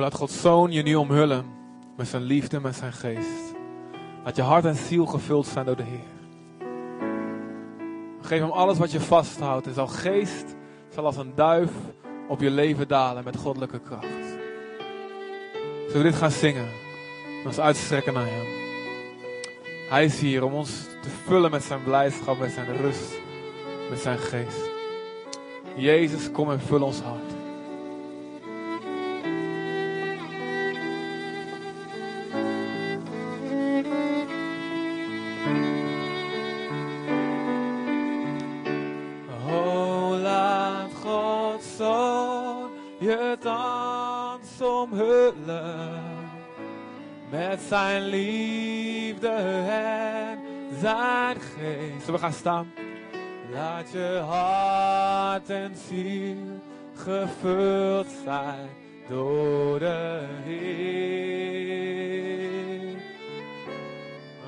Laat Gods Zoon je nu omhullen met zijn liefde, met zijn geest. Laat je hart en ziel gevuld zijn door de Heer. Geef hem alles wat je vasthoudt. En zal geest zal als een duif op je leven dalen met goddelijke kracht. Zullen we dit gaan zingen? En ons uitstrekken naar hem. Hij is hier om ons te vullen met zijn blijdschap, met zijn rust, met zijn geest. Jezus, kom en vul ons hart. Zoon je dans omhullen met zijn liefde en zijn geest. We gaan staan? Laat je hart en ziel gevuld zijn door de Heer.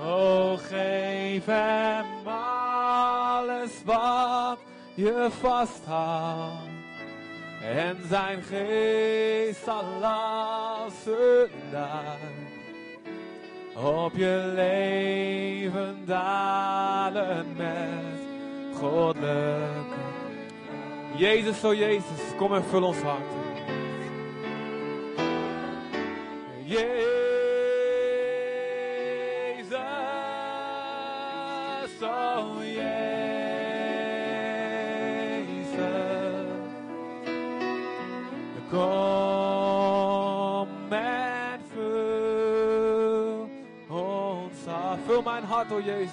Oh, geef hem alles wat je vasthoudt. En zijn geest zal een duif op je leven dalen met goddelijke. Jezus, oh Jezus, kom en vul ons hart. Jezus, oh Jezus, kom en vul ons hart. Vul mijn oh. Jezus,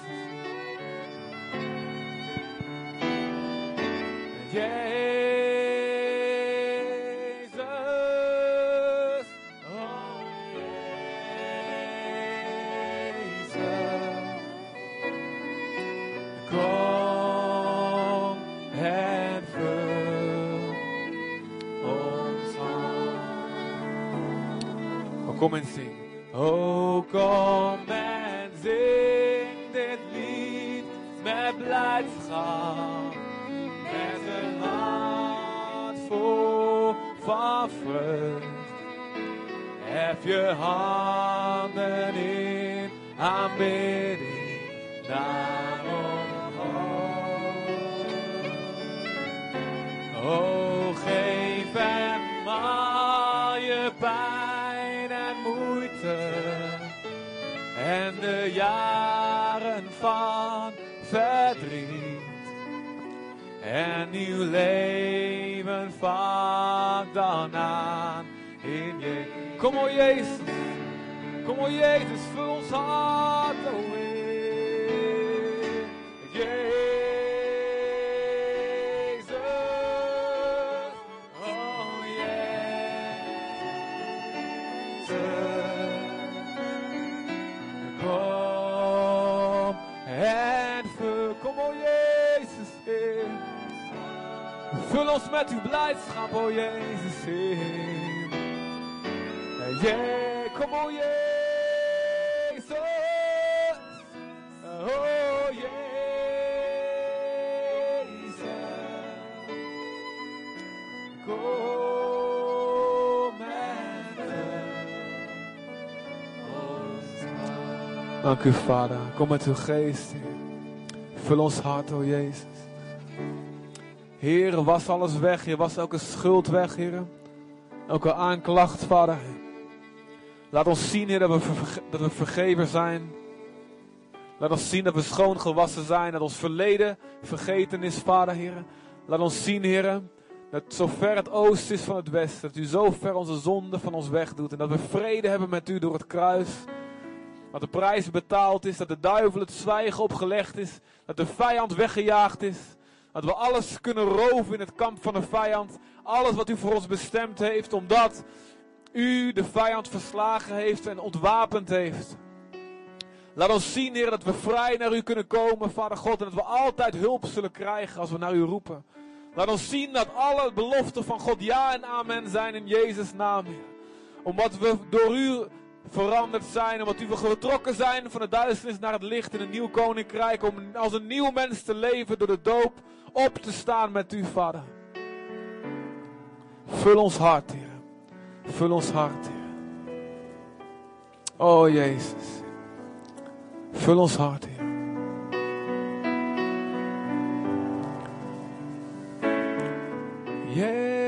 kom en zing. Oh, kom en zing dit lied met blijdschap. Met een hart vol van vreugd. Hef je handen in aanbidding naar omhoog. Oh, geef hem al je pijn jaren van verdriet. En nieuw leven vangt dan aan in je. Kom o Jezus, kom o Jezus, vul ons hart, o ons met uw blijdschap, o Jezus, Heer. Yeah, kom o Jezus. Oh Jezus. Kom en. Dank u, Vader. Kom met uw geest, Heer. Vul ons hart, o Jezus. Heer, was alles weg. Heer, was elke schuld weg, Heer. Elke aanklacht, Vader. Laat ons zien, Heer, dat we, verge- dat we vergeven zijn. Laat ons zien dat we schoongewassen zijn. Dat ons verleden vergeten is, Vader, Heer. Laat ons zien, Heer, dat zo ver het oosten is van het westen. Dat u zo ver onze zonde van ons wegdoet. En dat we vrede hebben met u door het kruis. Dat de prijs betaald is. Dat de duivel het zwijgen opgelegd is. Dat de vijand weggejaagd is. Dat we alles kunnen roven in het kamp van de vijand. Alles wat u voor ons bestemd heeft. Omdat u de vijand verslagen heeft en ontwapend heeft. Laat ons zien, Heer, dat we vrij naar u kunnen komen, Vader God. En dat we altijd hulp zullen krijgen als we naar u roepen. Laat ons zien dat alle beloften van God ja en amen zijn in Jezus' naam. Omdat we door u veranderd zijn. Omdat we getrokken zijn van de duisternis naar het licht in een nieuw koninkrijk. Om als een nieuw mens te leven door de doop op te staan met u, Vader. Vul ons hart, Heer. Vul ons hart, Heer. Oh Jezus. Vul ons hart, Heer. Jezus.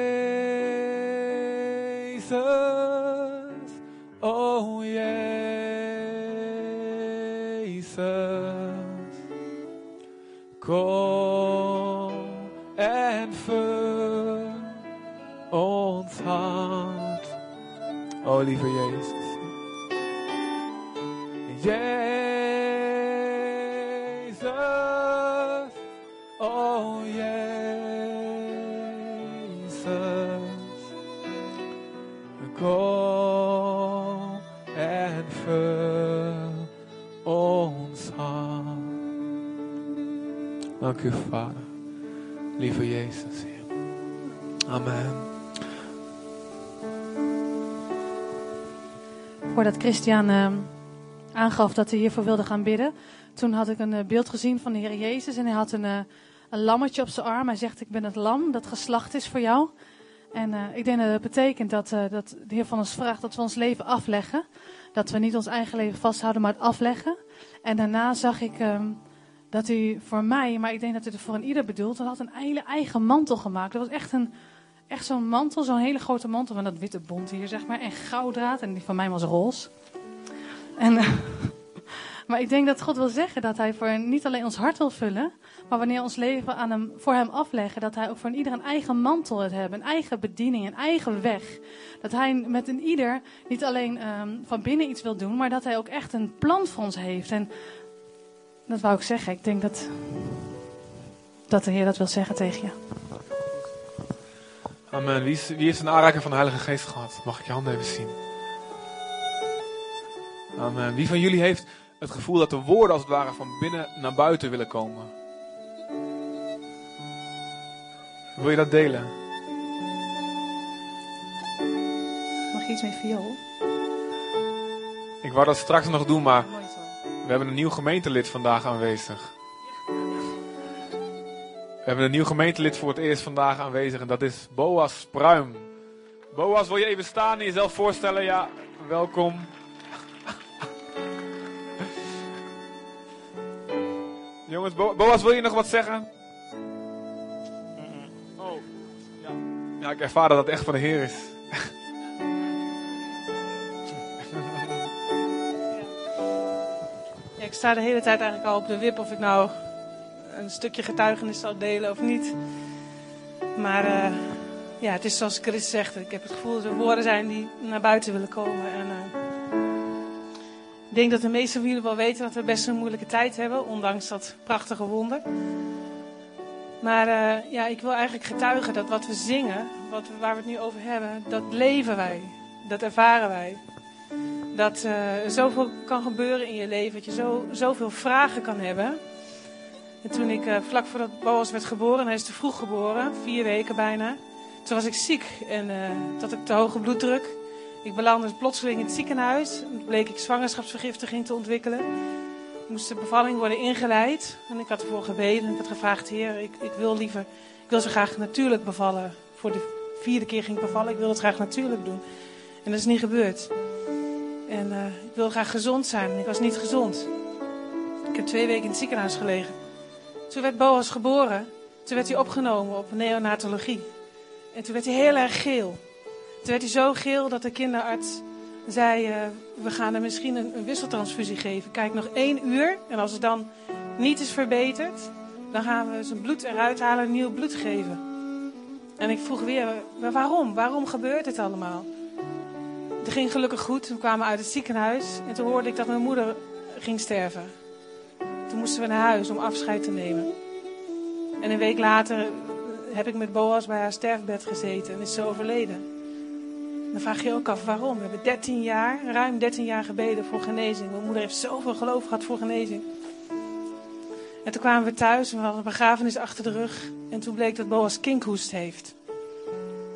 Oh Jezus. Kom en vul ons hart. Oh lieve Jezus. Jezus. Dank u, Vader. Lieve Jezus. Amen. Voordat Christian eh, aangaf dat hij hiervoor wilde gaan bidden, toen had ik een eh, beeld gezien van de Heer Jezus en hij had een, eh, een lammetje op zijn arm. Hij zegt: Ik ben het lam dat geslacht is voor jou. En ik denk dat het betekent dat, dat de Heer van ons vraagt dat we ons leven afleggen. Dat we niet ons eigen leven vasthouden, maar het afleggen. En daarna zag ik ehm, dat hij voor mij, maar ik denk dat hij het voor een ieder bedoelt, hij had een hele eigen mantel gemaakt. Dat was echt een. Echt zo'n mantel, zo'n hele grote mantel van dat witte bont hier, zeg maar. En gouddraad. En die van mij was roze. En, maar ik denk dat God wil zeggen dat hij voor niet alleen ons hart wil vullen, maar wanneer ons leven aan hem, voor hem afleggen, dat hij ook voor een ieder een eigen mantel wil hebben, een eigen bediening, een eigen weg. Dat hij met een ieder niet alleen ehm, van binnen iets wil doen, maar dat hij ook echt een plan voor ons heeft. En dat wou ik zeggen. Ik denk dat, dat de Heer dat wil zeggen tegen je. Amen. Wie, is, wie heeft een aanraking van de Heilige Geest gehad? Mag ik je handen even zien? Amen. Wie van jullie heeft het gevoel dat de woorden als het ware van binnen naar buiten willen komen? Wil je dat delen? Mag je iets met viool? Ik wou dat straks nog doen, maar. We hebben een nieuw gemeentelid vandaag aanwezig. We hebben een nieuw gemeentelid voor het eerst vandaag aanwezig en dat is Boas Pruim. Boas, wil je even staan en jezelf voorstellen? Ja, welkom. Jongens, Bo- Boas, wil je nog wat zeggen? Oh, ja. Ja, ik ervaar dat het echt van de Heer is. Ik sta de hele tijd eigenlijk al op de wip of ik nou een stukje getuigenis zal delen of niet. Maar eh, ja, het is zoals Chris zegt. Ik heb het gevoel dat er woorden zijn die naar buiten willen komen. En, eh, ik denk dat de meesten van jullie wel weten dat we best een moeilijke tijd hebben, ondanks dat prachtige wonder. Maar eh, ja, ik wil eigenlijk getuigen dat wat we zingen, wat waar we het nu over hebben, dat leven wij. Dat ervaren wij. Dat eh, er zoveel kan gebeuren in je leven, dat je zo, zoveel vragen kan hebben. En toen ik, eh, vlak voordat Boas werd geboren, hij is te vroeg geboren, vier weken bijna. Toen was ik ziek en eh toen had ik te hoge bloeddruk. Ik belandde plotseling in het ziekenhuis. Bleek ik zwangerschapsvergiftiging te ontwikkelen. Ik moest de bevalling worden ingeleid. En ik had ervoor gebeden. Ik had gevraagd, heer, ik, ik wil liever, ik wil zo graag natuurlijk bevallen. Voor de vierde keer ging ik bevallen. Ik wil het graag natuurlijk doen. En dat is niet gebeurd. En eh, ik wil graag gezond zijn. Ik was niet gezond. Ik heb twee weken in het ziekenhuis gelegen. Toen werd Boas geboren. Toen werd hij opgenomen op neonatologie. En toen werd hij heel erg geel. Toen werd hij zo geel dat de kinderarts zei... eh, we gaan hem misschien een, een wisseltransfusie geven. Kijk, nog één uur. En als het dan niet is verbeterd... dan gaan we zijn bloed eruit halen en nieuw bloed geven. En ik vroeg weer, maar waarom? Waarom gebeurt dit allemaal? Het ging gelukkig goed. Toen kwamen we uit het ziekenhuis. En toen hoorde ik dat mijn moeder ging sterven. Toen moesten we naar huis om afscheid te nemen. En een week later heb ik met Boas bij haar sterfbed gezeten en is ze overleden. Dan vraag je je ook af waarom. We hebben 13 jaar, ruim 13 jaar gebeden voor genezing. Mijn moeder heeft zoveel geloof gehad voor genezing. En toen kwamen we thuis en we hadden een begrafenis achter de rug. En toen bleek dat Boas kinkhoest heeft.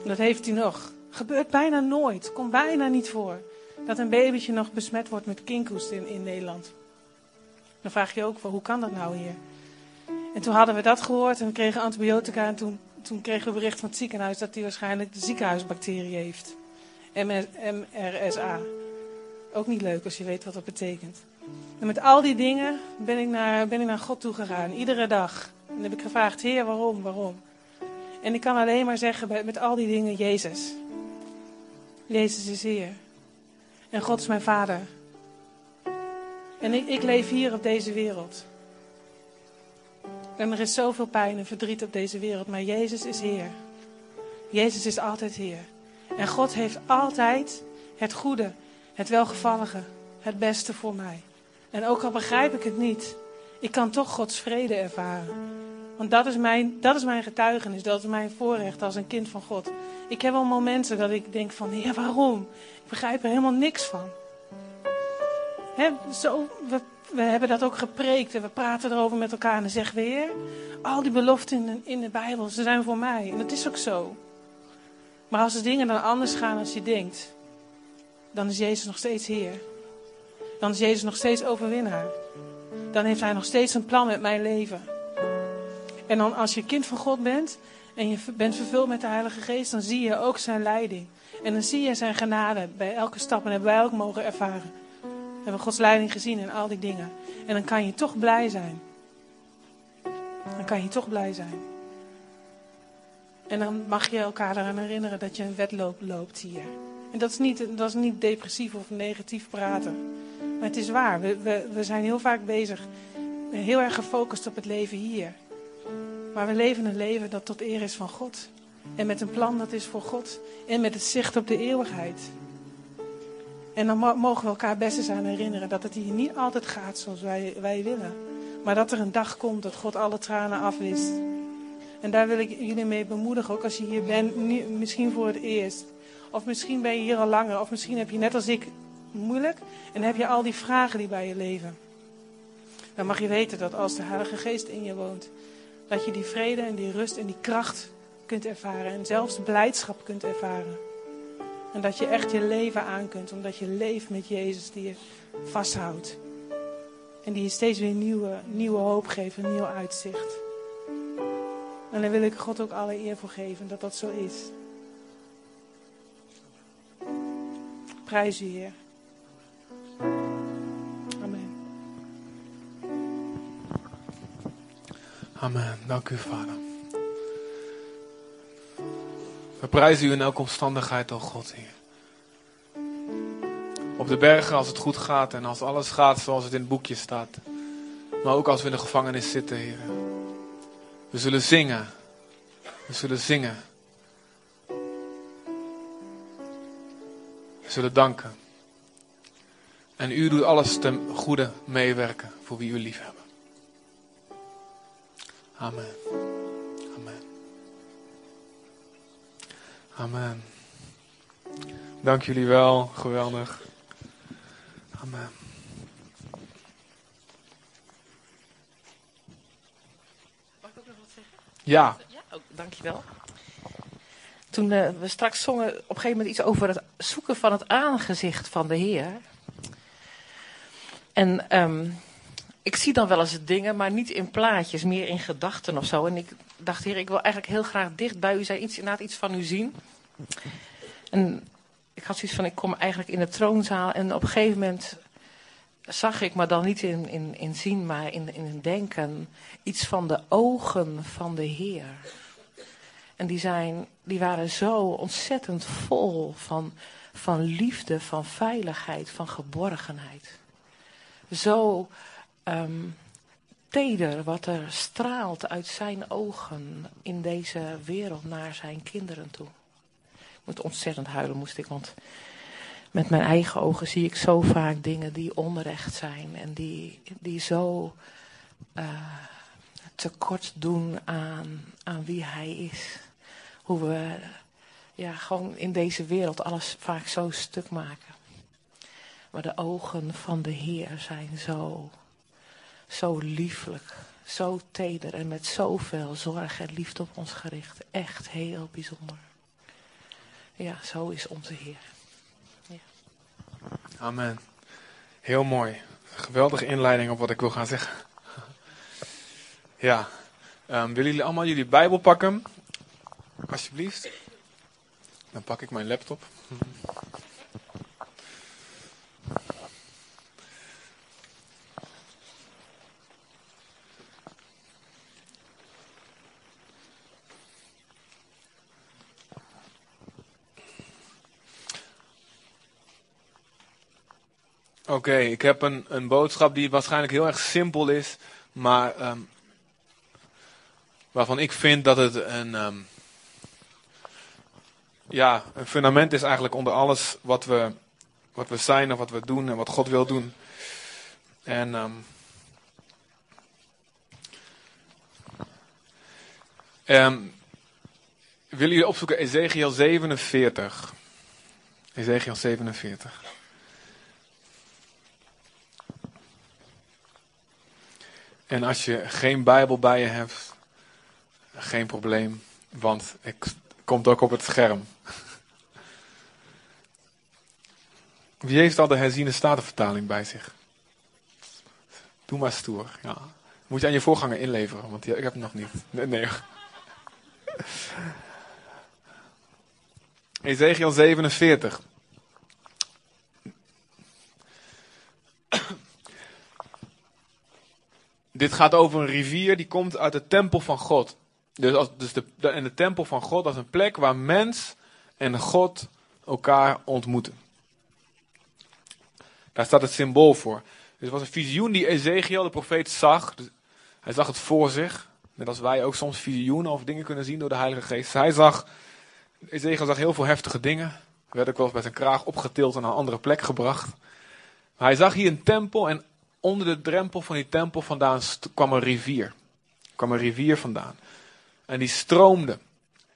En dat heeft hij nog. Gebeurt bijna nooit, komt bijna niet voor. Dat een babytje nog besmet wordt met kinkhoest in, in Nederland. Dan vraag je ook, hoe kan dat nou hier? En toen hadden we dat gehoord en we kregen antibiotica. En toen, toen kregen we bericht van het ziekenhuis dat hij waarschijnlijk de ziekenhuisbacterie heeft. MS MRSA. Ook niet leuk als je weet wat dat betekent. En met al die dingen ben ik naar, ben ik naar God toe gegaan, iedere dag. En heb ik gevraagd, Heer, waarom, waarom? En ik kan alleen maar zeggen met al die dingen, Jezus. Jezus is Heer. En God is mijn Vader. En ik, ik leef hier op deze wereld. En er is zoveel pijn en verdriet op deze wereld, maar Jezus is Heer. Jezus is altijd Heer. En God heeft altijd het goede, het welgevallige, het beste voor mij. En ook al begrijp ik het niet, ik kan toch Gods vrede ervaren. Want dat is mijn, dat is mijn getuigenis, dat is mijn voorrecht als een kind van God. Ik heb wel momenten dat ik denk van, Heer, waarom? Ik begrijp er helemaal niks van. Hè, zo, we, we hebben dat ook gepreekt en we praten erover met elkaar en dan zeggen we, al die beloften in in de Bijbel, ze zijn voor mij. En dat is ook zo. Maar als de dingen dan anders gaan als je denkt, dan is Jezus nog steeds Heer. Dan is Jezus nog steeds overwinnaar. Dan heeft Hij nog steeds een plan met mijn leven. En dan als je kind van God bent en je bent vervuld met de Heilige Geest, dan zie je ook zijn leiding. En dan zie je zijn genade bij elke stap en hebben wij ook mogen ervaren. We hebben Gods leiding gezien in al die dingen. En dan kan je toch blij zijn. Dan kan je toch blij zijn. En dan mag je elkaar eraan herinneren dat je een wedloop loopt hier. En dat is niet, dat is niet depressief of negatief praten. Maar het is waar. We, we, we zijn heel vaak bezig, heel erg gefocust op het leven hier. Maar we leven een leven dat tot eer is van God. En met een plan dat is voor God. En met het zicht op de eeuwigheid. En dan mo- mogen we elkaar best eens aan herinneren dat het hier niet altijd gaat zoals wij, wij willen. Maar dat er een dag komt dat God alle tranen afwist. En daar wil ik jullie mee bemoedigen, ook als je hier bent, misschien voor het eerst. Of misschien ben je hier al langer, of misschien heb je net als ik moeilijk en heb je al die vragen die bij je leven. Dan mag je weten dat als de Heilige Geest in je woont, dat je die vrede en die rust en die kracht kunt ervaren en zelfs blijdschap kunt ervaren. En dat je echt je leven aan kunt, omdat je leeft met Jezus die je vasthoudt. En die je steeds weer nieuwe, nieuwe hoop geeft, een nieuw uitzicht. En daar wil ik God ook alle eer voor geven dat dat zo is. Prijs u, Heer. Amen. Dank u, Vader. We prijzen u in elke omstandigheid, o God, Heer. Op de bergen als het goed gaat en als alles gaat zoals het in het boekje staat. Maar ook als we in de gevangenis zitten, Heer. We zullen zingen. We zullen zingen. We zullen danken. En u doet alles ten goede meewerken voor wie u lief hebben. Amen. Amen. Amen. Dank jullie wel. Geweldig. Amen. Mag ik ook nog wat zeggen? Ja. Ja, oh, dankjewel. Toen eh, we straks zongen op een gegeven moment iets over het zoeken van het aangezicht van de Heer. En ehm, ik zie dan wel eens dingen, maar niet in plaatjes, meer in gedachten of zo. En ik dacht, Heer, ik wil eigenlijk heel graag dicht bij u zijn, iets, inderdaad iets van u zien. En ik had zoiets van, ik kom eigenlijk in de troonzaal en op een gegeven moment zag ik, maar dan niet in, in, in zien, maar in, in denken, iets van de ogen van de Heer. En die, zijn, die waren zo ontzettend vol van, van liefde, van veiligheid, van geborgenheid. Zo ehm, teder wat er straalt uit zijn ogen in deze wereld naar zijn kinderen toe. Ik moet ontzettend huilen, moest ik, want met mijn eigen ogen zie ik zo vaak dingen die onrecht zijn en die, die zo eh, tekort doen aan, aan wie hij is. Hoe we ja, gewoon in deze wereld alles vaak zo stuk maken. Maar de ogen van de Heer zijn zo, zo lieflijk, zo teder en met zoveel zorg en liefde op ons gericht. Echt heel bijzonder. Ja, zo is onze Heer. Amen. Heel mooi. Geweldige inleiding op wat ik wil gaan zeggen. Ja. Ehm, willen jullie allemaal jullie Bijbel pakken? Alsjeblieft. Dan pak ik mijn laptop. Oké, ik heb een, een boodschap die waarschijnlijk heel erg simpel is, maar ehm, waarvan ik vind dat het een, ehm, ja, een fundament is eigenlijk onder alles wat we, wat we zijn en wat we doen en wat God wil doen. En ehm, ehm, willen jullie opzoeken Ezekiel 47? Ezekiel 47. En als je geen Bijbel bij je hebt, geen probleem, want het komt ook op het scherm. Wie heeft al de herziene statenvertaling bij zich? Doe maar stoer. Ja. Moet je aan je voorganger inleveren, want ik heb hem nog niet. Nee, nee. Ezekiel 47. Dit gaat over een rivier die komt uit de tempel van God. Dus, als, dus de, en de tempel van God is een plek waar mens en God elkaar ontmoeten. Daar staat het symbool voor. Dus het was een visioen die Ezekiel, de profeet, zag. Dus hij zag het voor zich. Net als wij ook soms visioenen of dingen kunnen zien door de Heilige Geest. Hij zag, Ezekiel zag heel veel heftige dingen. Werd ook wel eens bij zijn kraag opgetild en naar een andere plek gebracht. Maar hij zag hier een tempel en onder de drempel van die tempel vandaan kwam een rivier. kwam een rivier vandaan. En die stroomde.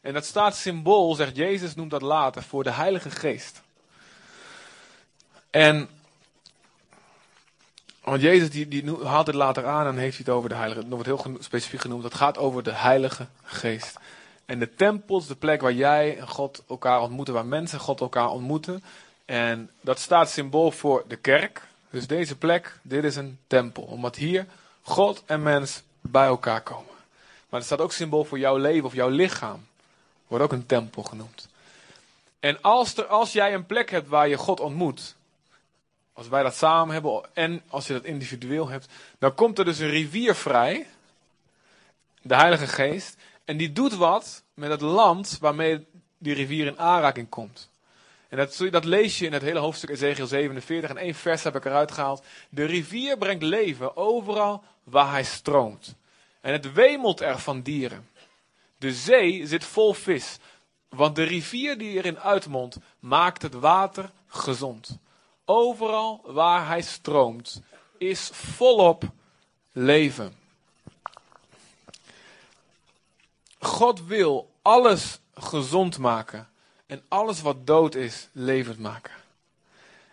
En dat staat symbool, zegt Jezus, noemt dat later, voor de Heilige Geest. En want Jezus die, die haalt het later aan en heeft het over de Heilige. Dat wordt heel specifiek genoemd. Dat gaat over de Heilige Geest. En de tempel is de plek waar jij en God elkaar ontmoeten, waar mensen God elkaar ontmoeten. En dat staat symbool voor de kerk. Dus deze plek, dit is een tempel. Omdat hier God en mens bij elkaar komen. Maar het staat ook symbool voor jouw leven of jouw lichaam. Wordt ook een tempel genoemd. En als, er, als jij een plek hebt waar je God ontmoet, als wij dat samen hebben en als je dat individueel hebt, dan komt er dus een rivier vrij, de Heilige Geest, en die doet wat met het land waarmee die rivier in aanraking komt. En dat, dat lees je in het hele hoofdstuk Ezekiel 47 en één vers heb ik eruit gehaald. De rivier brengt leven overal waar hij stroomt. En het wemelt er van dieren. De zee zit vol vis, want de rivier die erin uitmondt maakt het water gezond. Overal waar hij stroomt is volop leven. God wil alles gezond maken en alles wat dood is levend maken.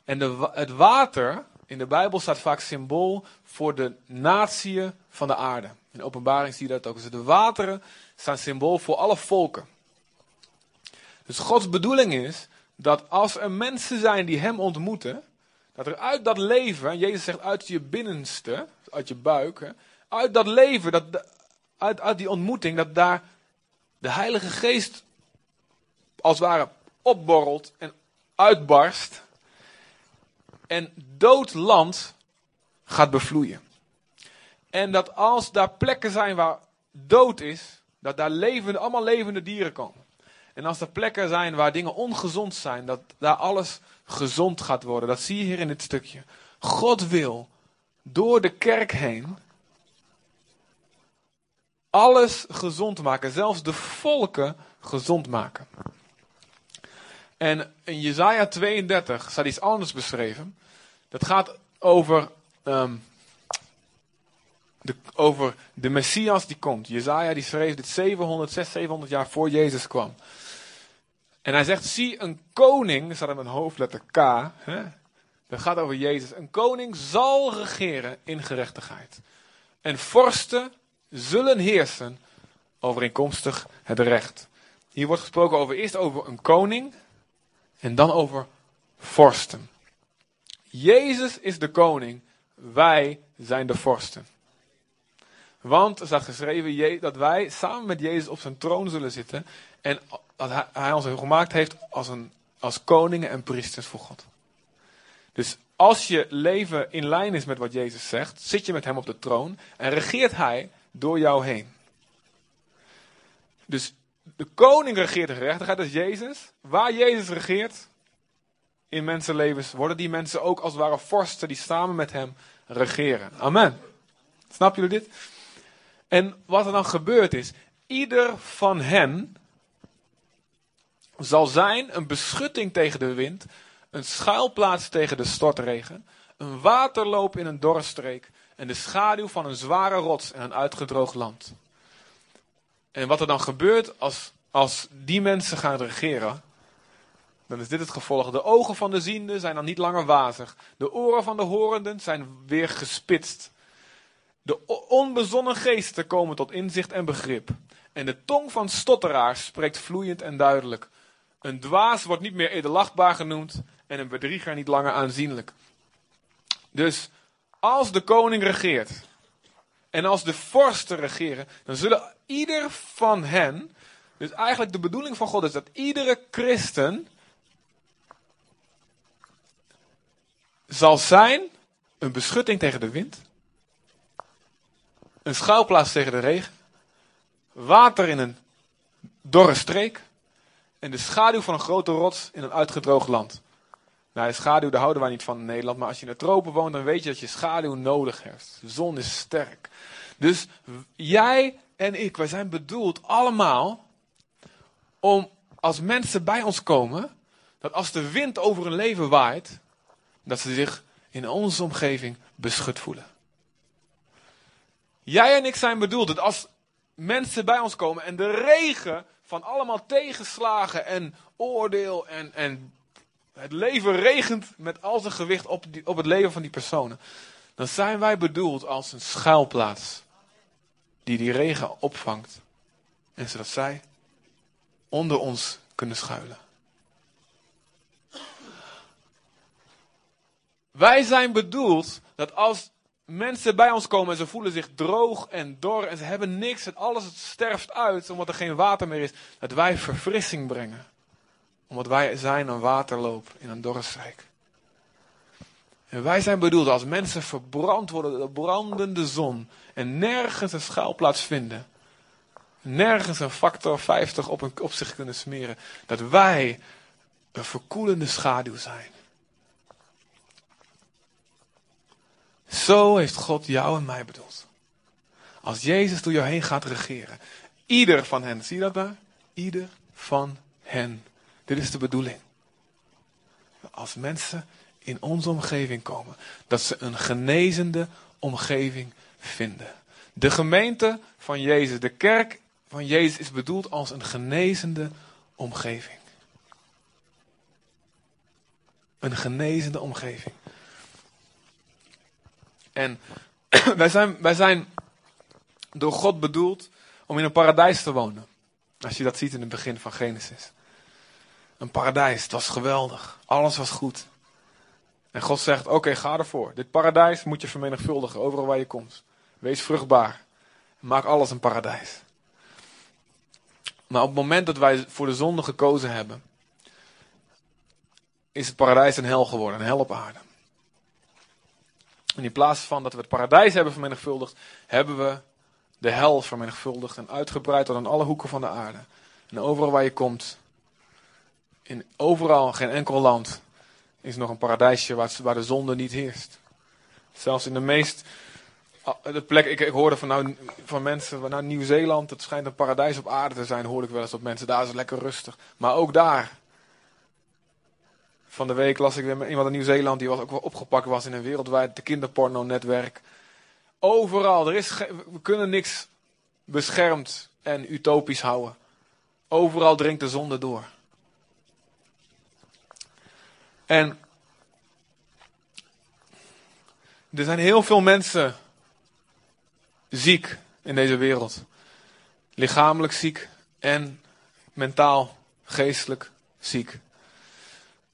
En de, het water in de Bijbel staat vaak symbool voor de natieën van de aarde. In openbaring zie je dat ook. Dus de wateren staan symbool voor alle volken. Dus Gods bedoeling is dat als er mensen zijn die hem ontmoeten, dat er uit dat leven, Jezus zegt uit je binnenste, uit je buik, uit dat leven, dat, uit, uit die ontmoeting, dat daar de Heilige Geest als het ware opborrelt en uitbarst en dood land gaat bevloeien. En dat als daar plekken zijn waar dood is, dat daar levende, allemaal levende dieren komen. En als er plekken zijn waar dingen ongezond zijn, dat daar alles gezond gaat worden. Dat zie je hier in dit stukje. God wil door de kerk heen alles gezond maken, zelfs de volken gezond maken. En in Jezaja 32 staat iets anders beschreven. Dat gaat over, um, de, over de Messias die komt. Jezaja die schreef dit 700, 600, 700 jaar voor Jezus kwam. En hij zegt, zie een koning, er staat in een hoofdletter K, hè, dat gaat over Jezus. Een koning zal regeren in gerechtigheid. En vorsten zullen heersen overeenkomstig het recht. Hier wordt gesproken over eerst over een koning en dan over vorsten. Jezus is de koning, wij zijn de vorsten. Want er staat geschreven dat wij samen met Jezus op zijn troon zullen zitten en dat hij, ons gemaakt heeft als, een, als koningen en priesters voor God. Dus als je leven in lijn is met wat Jezus zegt, zit je met hem op de troon en regeert hij door jou heen. Dus de koning regeert de gerechtigheid, dat is Jezus. Waar Jezus regeert, in mensenlevens, worden die mensen ook als het ware vorsten die samen met hem regeren. Amen. Snappen jullie dit? En wat er dan gebeurt is, ieder van hen zal zijn een beschutting tegen de wind, een schuilplaats tegen de stortregen, een waterloop in een dorrestreek en de schaduw van een zware rots en een uitgedroogd land. En wat er dan gebeurt als, als die mensen gaan regeren, dan is dit het gevolg. De ogen van de ziende zijn dan niet langer wazig. De oren van de horenden zijn weer gespitst. De onbezonnen geesten komen tot inzicht en begrip. En de tong van stotteraars spreekt vloeiend en duidelijk. Een dwaas wordt niet meer edelachtbaar genoemd en een bedrieger niet langer aanzienlijk. Dus als de koning regeert en als de vorsten regeren, dan zullen ieder van hen, dus eigenlijk de bedoeling van God is dat iedere christen zal zijn een beschutting tegen de wind, een schuilplaats tegen de regen, water in een dorre streek en de schaduw van een grote rots in een uitgedroogd land. Nou, schaduw, daar houden wij niet van in Nederland. Maar als je in de tropen woont, dan weet je dat je schaduw nodig hebt. De zon is sterk. Dus jij en ik, wij zijn bedoeld allemaal om als mensen bij ons komen, dat als de wind over hun leven waait, dat ze zich in onze omgeving beschut voelen. Jij en ik zijn bedoeld dat als mensen bij ons komen en de regen van allemaal tegenslagen en oordeel en, en het leven regent met al zijn gewicht op, op het leven van die personen, dan zijn wij bedoeld als een schuilplaats die die regen opvangt. En zodat zij onder ons kunnen schuilen. Wij zijn bedoeld dat als mensen bij ons komen en ze voelen zich droog en dor en ze hebben niks en alles sterft uit omdat er geen water meer is, dat wij verfrissing brengen. Omdat wij zijn een waterloop in een dorrestreek. En wij zijn bedoeld als mensen verbrand worden door de brandende zon en nergens een schuilplaats vinden. Nergens een factor 50 op, op zich kunnen smeren. Dat wij een verkoelende schaduw zijn. Zo heeft God jou en mij bedoeld. Als Jezus door jou heen gaat regeren. Ieder van hen, zie je dat daar? Ieder van hen. Dit is de bedoeling. Als mensen in onze omgeving komen, dat ze een genezende omgeving vinden. De gemeente van Jezus, de kerk van Jezus is bedoeld als een genezende omgeving. Een genezende omgeving. En wij zijn, wij zijn door God bedoeld om in een paradijs te wonen. Als je dat ziet in het begin van Genesis. Een paradijs, het was geweldig. Alles was goed. En God zegt, oké, ga ervoor. Dit paradijs moet je vermenigvuldigen, overal waar je komt. Wees vruchtbaar. Maak alles een paradijs. Maar op het moment dat wij voor de zonde gekozen hebben, is het paradijs een hel geworden, een hel op aarde. En in plaats van dat we het paradijs hebben vermenigvuldigd, hebben we de hel vermenigvuldigd en uitgebreid tot aan alle hoeken van de aarde. En overal waar je komt, in overal, geen enkel land, is nog een paradijsje waar, waar de zonde niet heerst. Zelfs in de meest ah, de plek, ik, ik hoorde van, nou, van mensen, nou Nieuw-Zeeland, het schijnt een paradijs op aarde te zijn, hoorde ik wel eens op mensen, daar is het lekker rustig. Maar ook daar van de week las ik weer iemand in Nieuw-Zeeland die was ook wel opgepakt was in een wereldwijd kinderporno-netwerk. Overal, er is we kunnen niks beschermd en utopisch houden. Overal dringt de zonde door. En er zijn heel veel mensen ziek in deze wereld. Lichamelijk ziek en mentaal, geestelijk ziek.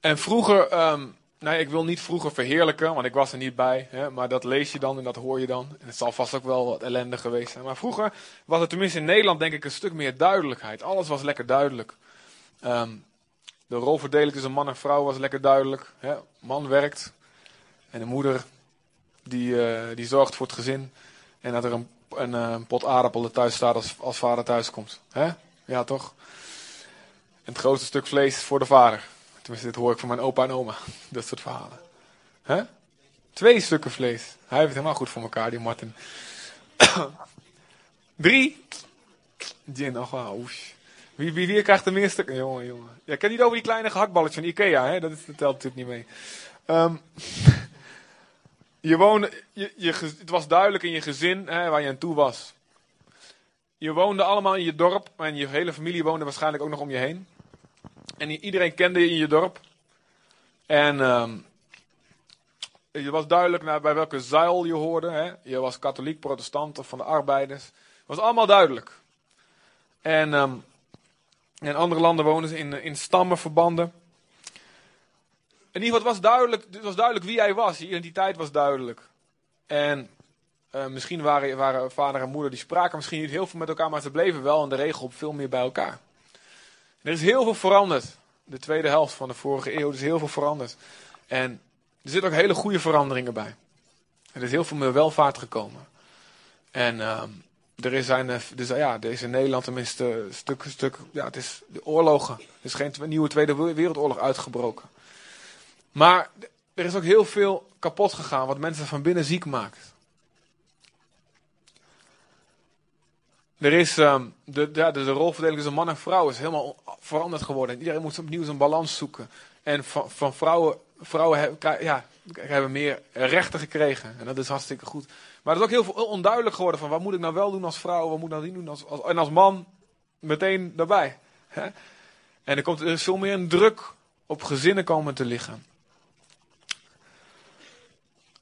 En vroeger, um, nou, ik wil niet vroeger verheerlijken, want ik was er niet bij. Hè, maar dat lees je dan en dat hoor je dan. En het zal vast ook wel wat ellende geweest zijn. Maar vroeger was het tenminste in Nederland denk ik een stuk meer duidelijkheid. Alles was lekker duidelijk. Um, de rolverdeling tussen man en vrouw was lekker duidelijk. Hè. Man werkt en de moeder die, uh, die zorgt voor het gezin. En dat er een, een, eh, pot aardappelen thuis staat als, als vader thuis komt. Hè? Ja, toch? En het grootste stuk vlees voor de vader Tenminste, dit hoor ik van mijn opa en oma. Dat soort verhalen. Hè? Twee stukken vlees. Hij heeft het helemaal goed voor elkaar, die Martin. Drie. Gin, ach wel. Wie, wie, wie krijgt de meer stukken? Jongen, jongen. Ja, ik ken niet over die kleine gehaktballetjes van Ikea, hè? Dat, telt natuurlijk niet mee. Ehm, je woonde, je, het was duidelijk in je gezin hè, waar je aan toe was. Je woonde allemaal in je dorp en je hele familie woonde waarschijnlijk ook nog om je heen. En iedereen kende je in je dorp. En ehm je was duidelijk naar, bij welke zuil je hoorde. Hè? Je was katholiek, protestant of van de arbeiders. Het was allemaal duidelijk. En ehm, in andere landen woonden ze in, in stammenverbanden. In ieder geval, het was duidelijk, het was duidelijk wie hij was. Je identiteit was duidelijk. En eh, misschien waren, waren vader en moeder, die spraken misschien niet heel veel met elkaar, maar ze bleven wel in de regel veel meer bij elkaar. Er is heel veel veranderd. De tweede helft van de vorige eeuw is heel veel veranderd. En er zitten ook hele goede veranderingen bij. Er is heel veel meer welvaart gekomen. En ehm, er is, zijn, eh, dus, ja, er is Nederland tenminste een stuk, stuk, ja, het is de oorlogen. Er is geen nieuwe Tweede Wereldoorlog uitgebroken. Maar er is ook heel veel kapot gegaan wat mensen van binnen ziek maakt. Er is ehm, de, ja, de rolverdeling tussen man en vrouw is helemaal veranderd geworden. Iedereen moet opnieuw zijn balans zoeken. En van, van vrouwen, vrouwen hebben, meer rechten gekregen. En dat is hartstikke goed. Maar er is ook heel veel onduidelijk geworden van wat moet ik nou wel doen als vrouw, wat moet ik nou niet doen als, als, en als man meteen daarbij. Hè? En er, komt, er is veel meer druk op gezinnen komen te liggen.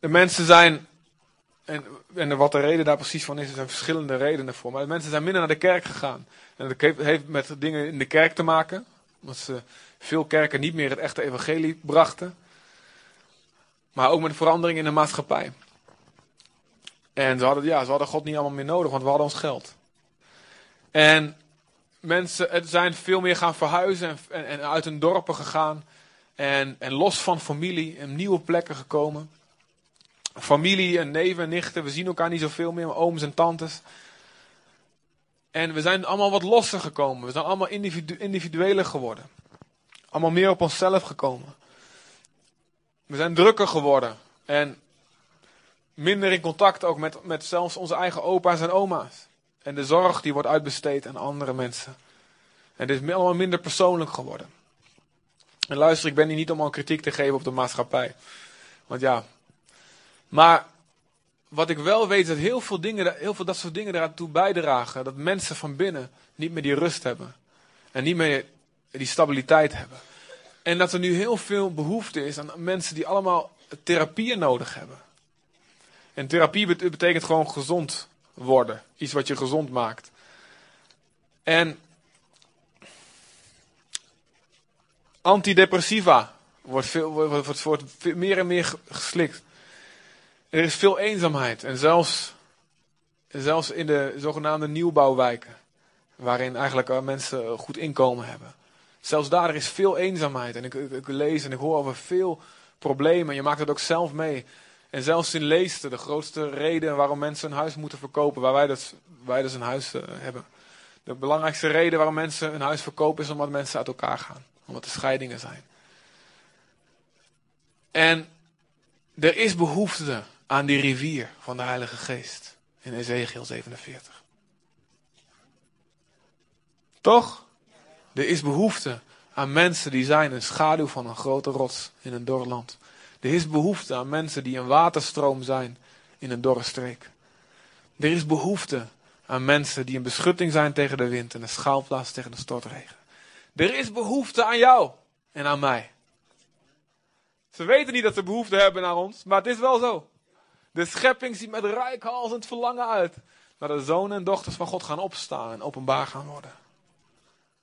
De mensen zijn, en, en wat de reden daar precies van is, er zijn verschillende redenen voor. Maar de mensen zijn minder naar de kerk gegaan. En dat heeft met dingen in de kerk te maken. Omdat ze veel kerken niet meer het echte evangelie brachten. Maar ook met verandering in de maatschappij. En ze hadden, ja, ze hadden God niet allemaal meer nodig, want we hadden ons geld. En mensen het zijn veel meer gaan verhuizen en, en, uit hun dorpen gegaan. En, en los van familie en nieuwe plekken gekomen. Familie en neven en nichten, we zien elkaar niet zoveel meer, ooms en tantes. En we zijn allemaal wat losser gekomen. We zijn allemaal individu individueler geworden. Allemaal meer op onszelf gekomen. We zijn drukker geworden. En minder in contact ook met, met zelfs onze eigen opa's en oma's. En de zorg die wordt uitbesteed aan andere mensen. En het is allemaal minder persoonlijk geworden. En luister, ik ben hier niet om al kritiek te geven op de maatschappij. Want ja. Maar wat ik wel weet is dat heel veel, dingen, heel veel dat soort dingen eraan bijdragen. Dat mensen van binnen niet meer die rust hebben. En niet meer die stabiliteit hebben. En dat er nu heel veel behoefte is aan mensen die allemaal therapieën nodig hebben. En therapie bet- betekent gewoon gezond worden. Iets wat je gezond maakt. En antidepressiva wordt, veel, wordt, wordt, meer en meer ge- geslikt. Er is veel eenzaamheid. En zelfs, zelfs in de zogenaamde nieuwbouwwijken. Waarin eigenlijk eh, mensen goed inkomen hebben. Zelfs daar is veel eenzaamheid. En ik, ik, ik lees en ik hoor over veel problemen. Je maakt het ook zelf mee. En zelfs in Leesten, de grootste reden waarom mensen een huis moeten verkopen, waar wij dus, wij dus een huis eh, hebben. De belangrijkste reden waarom mensen een huis verkopen is omdat mensen uit elkaar gaan. Omdat er scheidingen zijn. En er is behoefte aan die rivier van de Heilige Geest in Ezekiel 47. Toch? Er is behoefte aan mensen die zijn een schaduw van een grote rots in een dor land. Er is behoefte aan mensen die een waterstroom zijn in een dorre streek. Er is behoefte aan mensen die een beschutting zijn tegen de wind en een schaalplaats tegen de stortregen. Er is behoefte aan jou en aan mij. Ze weten niet dat ze behoefte hebben naar ons, maar het is wel zo. De schepping ziet met rijkhalsend verlangen uit naar de zonen en dochters van God gaan opstaan en openbaar gaan worden.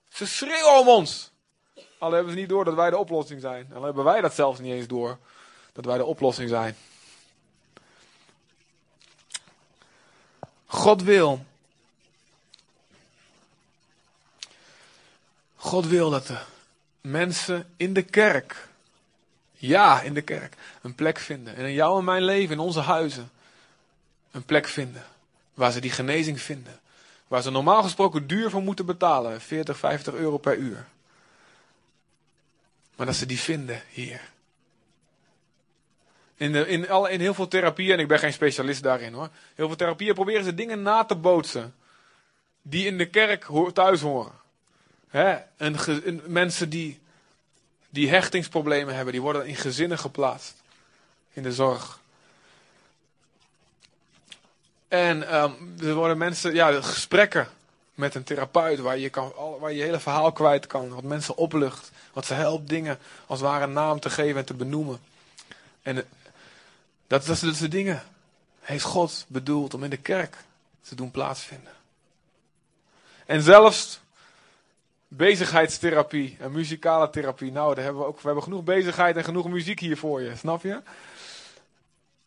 Ze schreeuwen om ons. Al hebben ze niet door dat wij de oplossing zijn. Al hebben wij dat zelfs niet eens door. Dat wij de oplossing zijn. God wil. God wil dat de mensen in de kerk. Ja, in de kerk. Een plek vinden. En in jou en mijn leven, in onze huizen. Een plek vinden. Waar ze die genezing vinden. Waar ze normaal gesproken duur voor moeten betalen. 40, 50 euro per uur. Maar dat ze die vinden hier. In, de, in, alle, in heel veel therapieën, en ik ben geen specialist daarin hoor. Heel veel therapieën proberen ze dingen na te bootsen. Die in de kerk thuis horen. Hè? En, en mensen die, die hechtingsproblemen hebben, die worden in gezinnen geplaatst. In de zorg. En um, er worden mensen, ja, gesprekken met een therapeut waar je, kan, waar je, hele verhaal kwijt kan. Wat mensen oplucht. Wat ze helpt dingen als het ware een naam te geven en te benoemen. En dat, dat zijn de dingen. Heeft God bedoeld om in de kerk te doen plaatsvinden. En zelfs bezigheidstherapie en muzikale therapie. Nou, daar hebben we, ook, we hebben genoeg bezigheid en genoeg muziek hier voor je, snap je?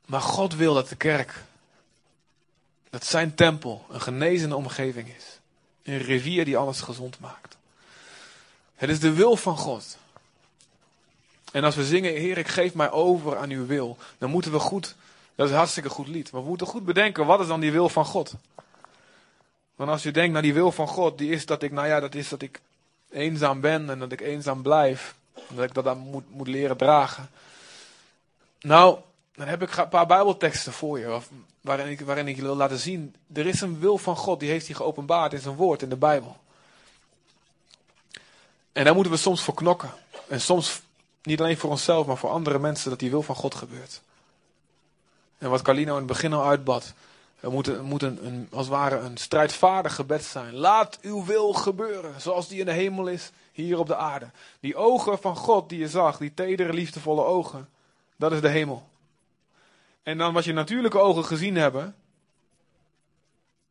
Maar God wil dat de kerk, dat zijn tempel, een genezende omgeving is. Een rivier die alles gezond maakt. Het is de wil van God. En als we zingen, Heer, ik geef mij over aan uw wil, dan moeten we goed, dat is hartstikke goed lied, maar we moeten goed bedenken, wat is dan die wil van God? Want als je denkt naar die wil van God, die is dat ik, nou ja, dat is dat ik eenzaam ben en dat ik eenzaam blijf. En dat ik dat dan moet, moet leren dragen. Nou, dan heb ik een paar Bijbelteksten voor je, waarin ik, waarin ik wil laten zien. Er is een wil van God, die heeft hij geopenbaard in zijn woord, in de Bijbel. En daar moeten we soms voor knokken. En soms niet alleen voor onszelf, maar voor andere mensen, dat die wil van God gebeurt. En wat Carlino in het begin al uitbad. Er moet, een, moet een, een, als het ware een strijdvaardig gebed zijn. Laat uw wil gebeuren, zoals die in de hemel is, hier op de aarde. Die ogen van God die je zag, die tedere, liefdevolle ogen, dat is de hemel. En dan wat je natuurlijke ogen gezien hebben,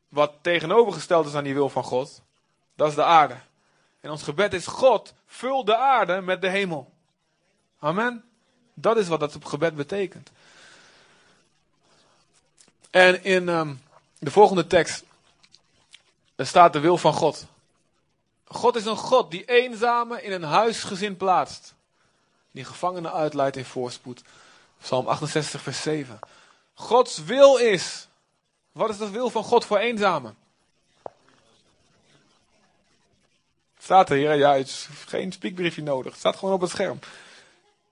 wat tegenovergesteld is aan die wil van God, dat is de aarde. En ons gebed is, God, vul de aarde met de hemel. Amen. Dat is wat dat gebed betekent. En in um, de volgende tekst staat de wil van God. God is een God die eenzame in een huisgezin plaatst. Die gevangenen uitleidt in voorspoed. Psalm 68, vers 7. Gods wil is. Wat is de wil van God voor eenzamen? Staat er hier, ja, geen spiekbriefje nodig. Het staat gewoon op het scherm.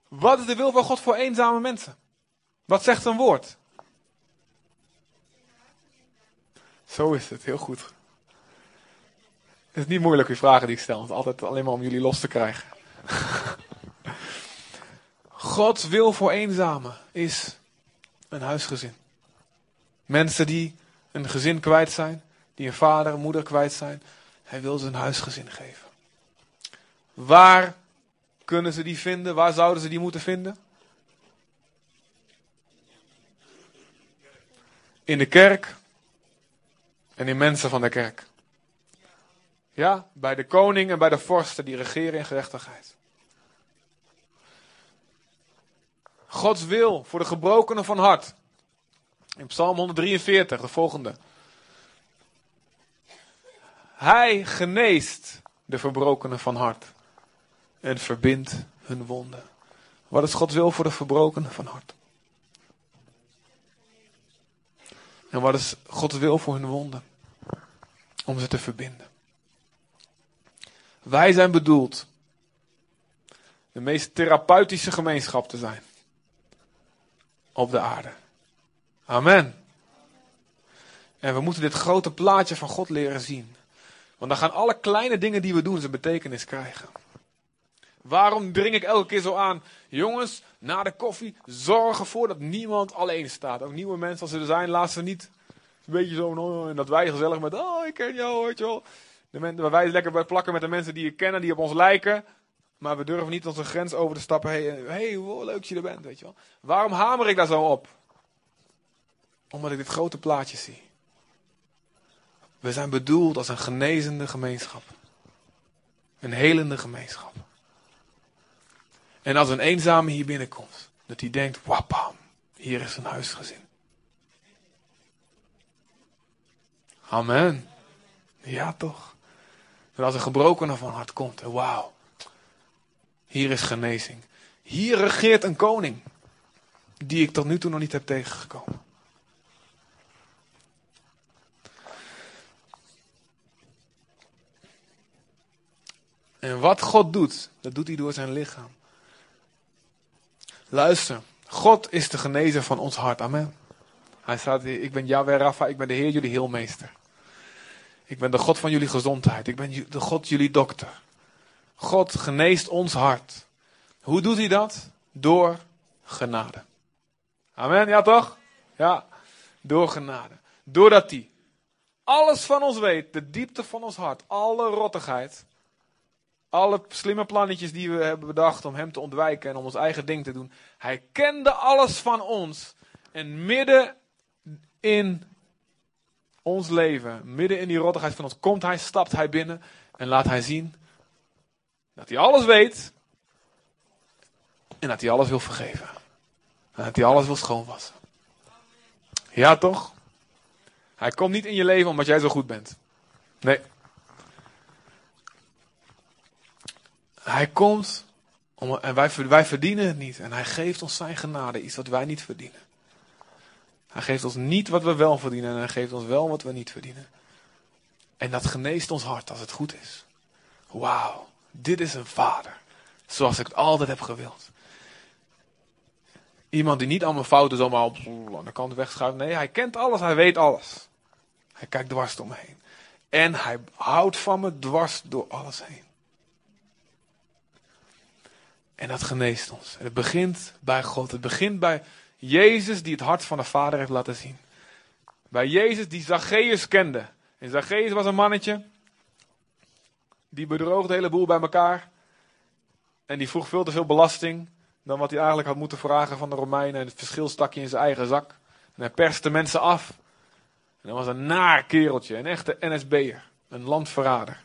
Wat is de wil van God voor eenzame mensen? Wat zegt een woord? Zo is het, heel goed. Het is niet moeilijk, uw vragen die ik stel. Altijd alleen maar om jullie los te krijgen. Gods wil voor eenzamen is een huisgezin. Mensen die een gezin kwijt zijn, die een vader en moeder kwijt zijn. Hij wil ze een huisgezin geven. Waar kunnen ze die vinden? Waar zouden ze die moeten vinden? In de kerk en in mensen van de kerk. Ja, bij de koning en bij de vorsten die regeren in gerechtigheid. Gods wil voor de gebrokenen van hart. In Psalm 143, de volgende. Hij geneest de verbrokenen van hart en verbindt hun wonden. Wat is Gods wil voor de verbrokenen van hart? En wat is Gods wil voor hun wonden? Om ze te verbinden. Wij zijn bedoeld de meest therapeutische gemeenschap te zijn op de aarde. Amen. En we moeten dit grote plaatje van God leren zien. Want dan gaan alle kleine dingen die we doen zijn betekenis krijgen. Waarom dring ik elke keer zo aan? Jongens, na de koffie, zorg ervoor dat niemand alleen staat. Ook nieuwe mensen als ze er zijn, laat ze niet een beetje zo. Oh, en dat wij gezellig met, oh, ik ken jou, weet je wel. De mensen, wij lekker bij plakken met de mensen die je kennen, die op ons lijken. Maar we durven niet onze grens over te stappen. Hé, hey, hey, hoe leuk je er bent, weet je wel. Waarom hamer ik daar zo op? Omdat ik dit grote plaatje zie. We zijn bedoeld als een genezende gemeenschap. Een helende gemeenschap. En als een eenzame hier binnenkomt, dat hij denkt, wapam, hier is een huisgezin. Amen. Ja toch. Dat als een gebrokene van hart komt, wauw, hier is genezing. Hier regeert een koning, die ik tot nu toe nog niet heb tegengekomen. En wat God doet, dat doet hij door zijn lichaam. Luister, God is de genezer van ons hart. Amen. Hij staat hier, ik ben Yahweh Rafa, ik ben de Heer, jullie heelmeester. Ik ben de God van jullie gezondheid. Ik ben de God jullie dokter. God geneest ons hart. Hoe doet hij dat? Door genade. Amen, ja toch? Ja, door genade. Doordat hij alles van ons weet, de diepte van ons hart, alle rottigheid, alle slimme plannetjes die we hebben bedacht om hem te ontwijken en om ons eigen ding te doen. Hij kende alles van ons. En midden in ons leven, midden in die rottigheid van ons, komt hij, stapt hij binnen en laat hij zien dat hij alles weet en dat hij alles wil vergeven. En dat hij alles wil schoonwassen. Ja toch? Hij komt niet in je leven omdat jij zo goed bent. Nee. Hij komt om, en wij, wij verdienen het niet. En hij geeft ons zijn genade, iets wat wij niet verdienen. Hij geeft ons niet wat we wel verdienen en hij geeft ons wel wat we niet verdienen. En dat geneest ons hart als het goed is. Wauw, dit is een vader. Zoals ik het altijd heb gewild. Iemand die niet allemaal fouten zomaar op de kant wegschuift. Nee, hij kent alles, hij weet alles. Hij kijkt dwars om me heen. En hij houdt van me dwars door alles heen. En dat geneest ons. Het begint bij God. Het begint bij Jezus die het hart van de Vader heeft laten zien. Bij Jezus die Zacchaeus kende. En Zacchaeus was een mannetje. Die bedroog de hele boel bij elkaar. En die vroeg veel te veel belasting. Dan wat hij eigenlijk had moeten vragen van de Romeinen. En het verschil stak hij in zijn eigen zak. En hij perste mensen af. En dat was een naar kereltje. Een echte NSB'er. Een landverrader.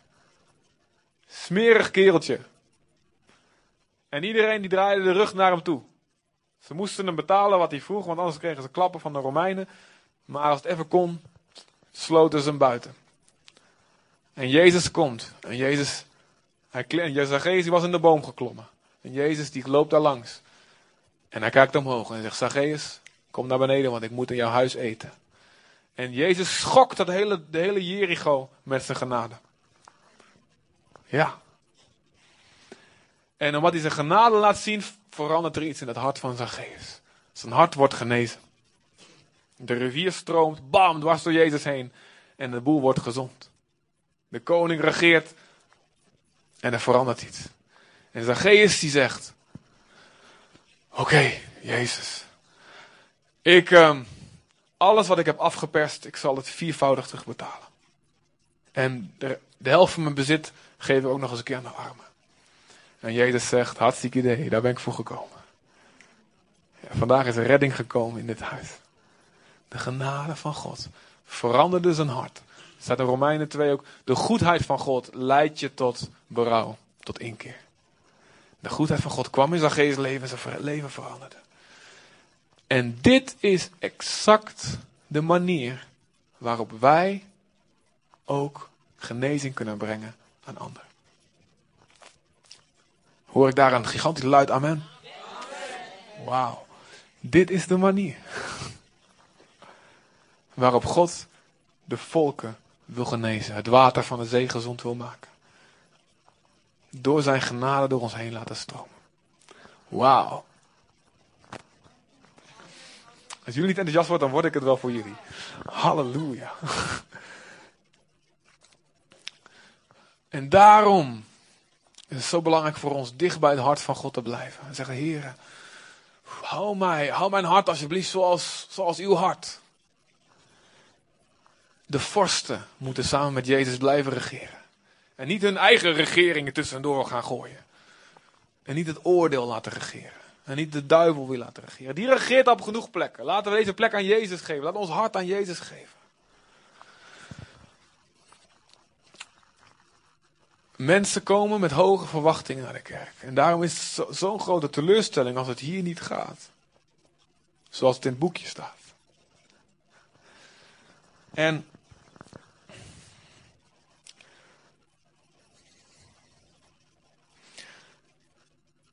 Smerig kereltje. En iedereen die draaide de rug naar hem toe. Ze moesten hem betalen wat hij vroeg, want anders kregen ze klappen van de Romeinen. Maar als het even kon, sloten ze hem buiten. En Jezus komt. En Jezus, hij, Zacchaeus was in de boom geklommen. En Jezus die loopt daar langs. En hij kijkt omhoog en zegt, Zacchaeus, kom naar beneden, want ik moet in jouw huis eten. En Jezus schokt dat hele, de hele Jericho met zijn genade. Ja. En omdat hij zijn genade laat zien, verandert er iets in het hart van Zacchaeus. Zijn hart wordt genezen. De rivier stroomt, bam, dwars door Jezus heen. En de boel wordt gezond. De koning regeert. En er verandert iets. En Zacchaeus die zegt. Oké, Jezus. Ik, uh, alles wat ik heb afgeperst, ik zal het viervoudig terugbetalen. En de, de helft van mijn bezit geef ik ook nog eens een keer aan de armen. En Jezus zegt, hartstikke idee, daar ben ik voor gekomen. Ja, vandaag is er redding gekomen in dit huis. De genade van God veranderde zijn hart. Staat in Romeinen 2 ook, de goedheid van God leidt je tot berouw, tot inkeer. De goedheid van God kwam in geest leven en zijn leven veranderde. En dit is exact de manier waarop wij ook genezing kunnen brengen aan anderen. Hoor ik daar een gigantisch luid amen? Wauw. Dit is de manier waarop God de volken wil genezen. Het water van de zee gezond wil maken. Door zijn genade door ons heen laten stromen. Wauw. Als jullie niet enthousiast worden, dan word ik het wel voor jullie. Halleluja. En daarom is het zo belangrijk voor ons dicht bij het hart van God te blijven. En zeggen, Heer, hou mij, hou mijn hart alsjeblieft zoals, zoals uw hart. De vorsten moeten samen met Jezus blijven regeren. En niet hun eigen regeringen tussendoor gaan gooien. En niet het oordeel laten regeren. En niet de duivel wil laten regeren. Die regeert op genoeg plekken. Laten we deze plek aan Jezus geven. Laten we ons hart aan Jezus geven. Mensen komen met hoge verwachtingen naar de kerk. En daarom is het zo'n grote teleurstelling als het hier niet gaat. Zoals het in het boekje staat. En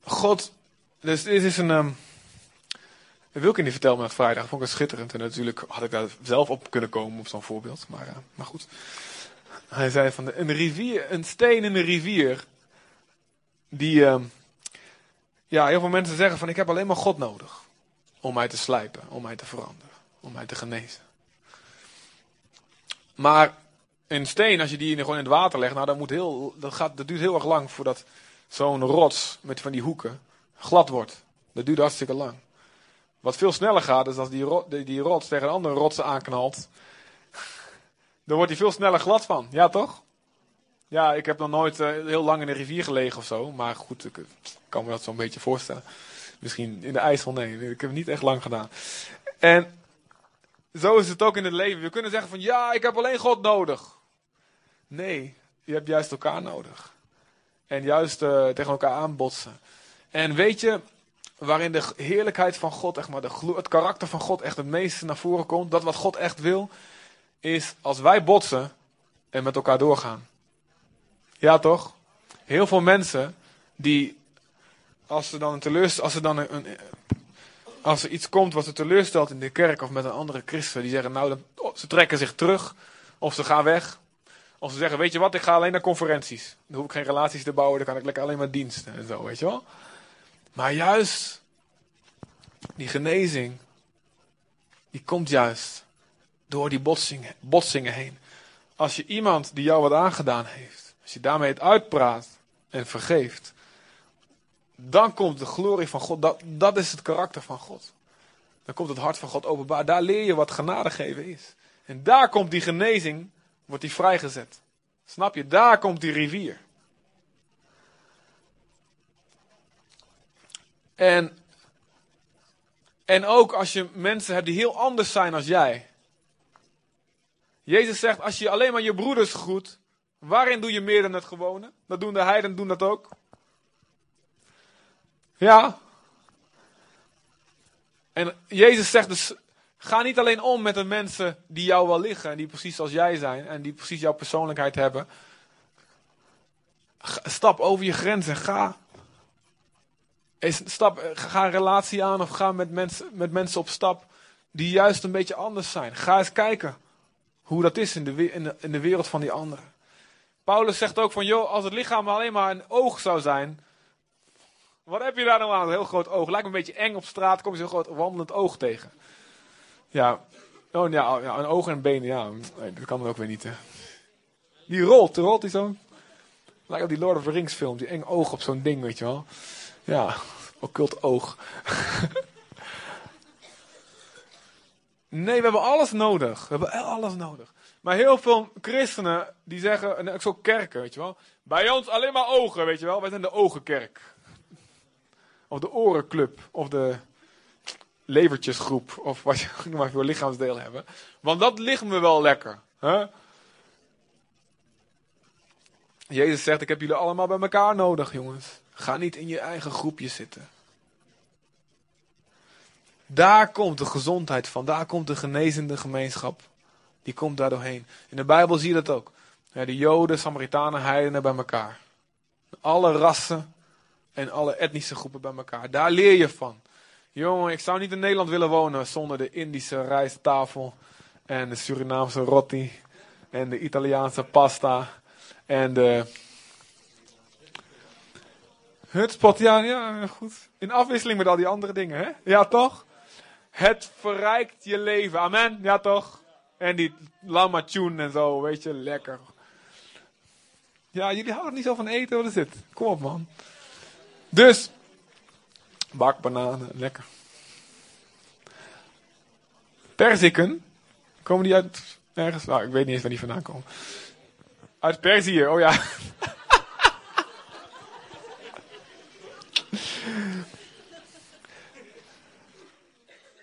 God, dus dit is een. Um, Wilkin die vertelde me dat vrijdag, vond ik het schitterend. En natuurlijk had ik daar zelf op kunnen komen op zo'n voorbeeld. Maar, uh, maar goed. Hij zei van een rivier, een steen in een rivier, die, uh, ja, heel veel mensen zeggen van ik heb alleen maar God nodig. Om mij te slijpen, om mij te veranderen, om mij te genezen. Maar een steen, als je die gewoon in het water legt, nou, dat, moet heel, dat, gaat, dat duurt heel erg lang voordat zo'n rots met van die hoeken glad wordt. Dat duurt hartstikke lang. Wat veel sneller gaat, is als die, die, rots tegen een andere rots aanknalt. Dan wordt hij veel sneller glad van. Ja, toch? Ja, ik heb nog nooit uh, heel lang in de rivier gelegen of zo. Maar goed, ik kan me dat zo'n beetje voorstellen. Misschien in de IJssel, nee. Ik heb het niet echt lang gedaan. En zo is het ook in het leven. We kunnen zeggen van, ja, ik heb alleen God nodig. Nee, je hebt juist elkaar nodig. En juist uh, tegen elkaar aanbotsen. En weet je, waarin de heerlijkheid van God, echt maar de, het karakter van God echt het meeste naar voren komt. Dat wat God echt wil, is als wij botsen en met elkaar doorgaan. Ja, toch? Heel veel mensen die, als ze dan een als er dan een, een, als er iets komt wat ze teleurstelt in de kerk of met een andere christen, die zeggen nou, dan, oh, ze trekken zich terug of ze gaan weg. Of ze zeggen, weet je wat, ik ga alleen naar conferenties. Dan hoef ik geen relaties te bouwen, dan kan ik lekker alleen maar diensten en zo, weet je wel. Maar juist die genezing, die komt juist door die botsingen, botsingen heen. Als je iemand die jou wat aangedaan heeft, als je daarmee het uitpraat en vergeeft, dan komt de glorie van God. Dat, dat is het karakter van God. Dan komt het hart van God openbaar. Daar leer je wat genade geven is. En daar komt die genezing, wordt die vrijgezet. Snap je? Daar komt die rivier. En, en ook als je mensen hebt die heel anders zijn als jij. Jezus zegt, als je alleen maar je broeders groet, waarin doe je meer dan het gewone? Dat doen de heiden, doen dat ook. Ja. En Jezus zegt dus, ga niet alleen om met de mensen die jou wel liggen, en die precies als jij zijn, en die precies jouw persoonlijkheid hebben. Stap over je grenzen, ga. Stap, ga een relatie aan of ga met mensen, met mensen op stap die juist een beetje anders zijn. Ga eens kijken hoe dat is in de, in de, in de wereld van die anderen. Paulus zegt ook van, joh, als het lichaam alleen maar een oog zou zijn, wat heb je daar nou aan? Een heel groot oog. Lijkt me een beetje eng op straat, kom je zo'n groot wandelend oog tegen. Ja, oh, ja, een oog en een been, ja, dat kan dan ook weer niet. Hè. Die rolt, rolt die zo. Lijkt op die Lord of the Rings film, die eng oog op zo'n ding, weet je wel. Ja, occult oog. nee, we hebben alles nodig. We hebben alles nodig. Maar heel veel christenen die zeggen, en ook zo kerken, weet je wel. Bij ons alleen maar ogen, weet je wel. Wij zijn de ogenkerk. Of de orenclub. Of de levertjesgroep. Of wat je maar voor lichaamsdeel hebben. Want dat ligt me wel lekker. Hè? Jezus zegt, ik heb jullie allemaal bij elkaar nodig, jongens. Ga niet in je eigen groepje zitten. Daar komt de gezondheid van. Daar komt de genezende gemeenschap. Die komt daar doorheen. In de Bijbel zie je dat ook. Ja, de Joden, Samaritanen, heidenen bij elkaar. Alle rassen en alle etnische groepen bij elkaar. Daar leer je van. Jongen, ik zou niet in Nederland willen wonen zonder de Indische rijsttafel. En de Surinaamse roti. En de Italiaanse pasta. En de Hutspot, ja, ja, goed. In afwisseling met al die andere dingen, hè? Ja, toch? Het verrijkt je leven. Amen. Ja, toch? En die lama tune en zo, weet je, lekker. Ja, jullie houden niet zo van eten, wat is dit? Kom op, man. Dus, bakbananen, lekker. Perziken, komen die uit ergens? Nou, ik weet niet eens waar die vandaan komen. Uit Perzië, oh ja.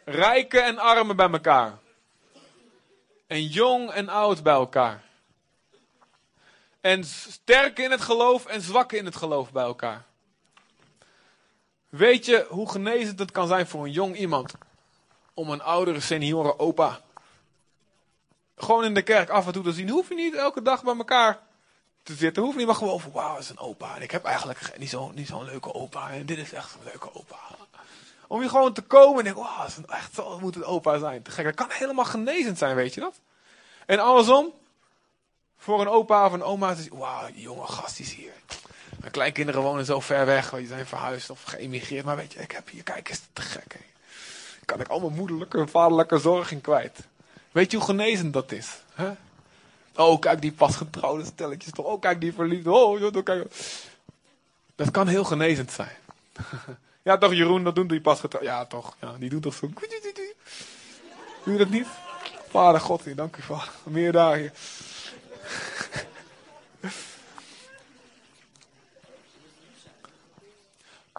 Rijken en armen bij elkaar. En jong en oud bij elkaar. En sterke in het geloof en zwakke in het geloof bij elkaar. Weet je hoe genezend het kan zijn voor een jong iemand om een oudere senioren opa gewoon in de kerk af en toe te zien? Hoef je niet elke dag bij elkaar te zitten. Hoef niet, maar gewoon van wauw, dat is een opa. En ik heb eigenlijk niet zo'n niet zo'n leuke opa. En dit is echt een leuke opa. Om je gewoon te komen en denken, wauw, dat echt zo moet een opa zijn. Te gek. Dat kan helemaal genezend zijn, weet je dat? En andersom, voor een opa of een oma, is wauw, die jonge gast is hier. Mijn kleinkinderen wonen zo ver weg, die zijn verhuisd of geëmigreerd. Maar weet je, ik heb hier, kijk eens, te gek. Hè. Kan ik al mijn moederlijke en vaderlijke zorg in kwijt. Weet je hoe genezend dat is? Hè? Oh, kijk die pasgetrouwde stelletjes toch. Oh, kijk die verliefde. Oh, kijk. Dat kan heel genezend zijn. ja, toch Jeroen, dat doen die pasgetrouwde. Ja, toch. Ja, die doen toch zo. Doe dat niet? Vader God, dank u vader. Meer dagen.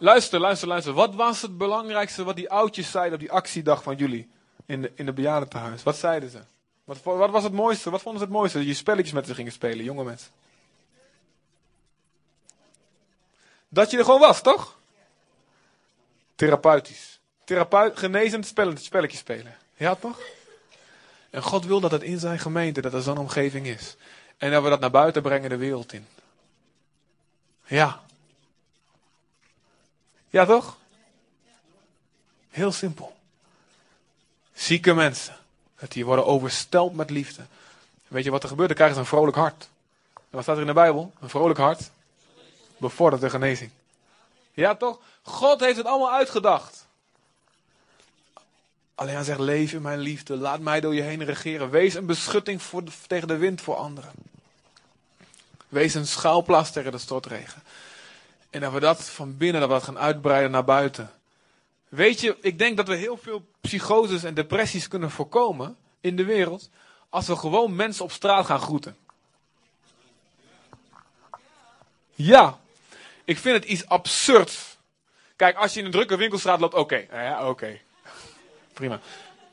luister, luister, luister. Wat was het belangrijkste wat die oudjes zeiden op die actiedag van jullie in de, in de bejaardentehuis? Wat zeiden ze? Wat, wat was het mooiste? Wat vonden ze het mooiste? Dat je spelletjes met ze gingen spelen, jonge mensen. Dat je er gewoon was, toch? Therapeutisch. Therapeut, genezend spelletjes spelen. Ja, toch? En God wil dat het in zijn gemeente, dat er zo'n omgeving is. En dat we dat naar buiten brengen de wereld in. Ja. Ja, toch? Heel simpel. Zieke mensen. Dat die worden oversteld met liefde. Weet je wat er gebeurt? Dan krijgen ze een vrolijk hart. En wat staat er in de Bijbel? Een vrolijk hart bevordert de genezing. Ja, toch? God heeft het allemaal uitgedacht. Alleen hij zegt, leef in mijn liefde, laat mij door je heen regeren. Wees een beschutting voor tegen de wind voor anderen. Wees een schuilplaats tegen de stortregen. En dat we dat van binnen, dat we dat gaan uitbreiden naar buiten. Weet je, ik denk dat we heel veel psychoses en depressies kunnen voorkomen in de wereld. Als we gewoon mensen op straat gaan groeten. Ja, ik vind het iets absurd. Kijk, als je in een drukke winkelstraat loopt, oké. Ja, oké prima.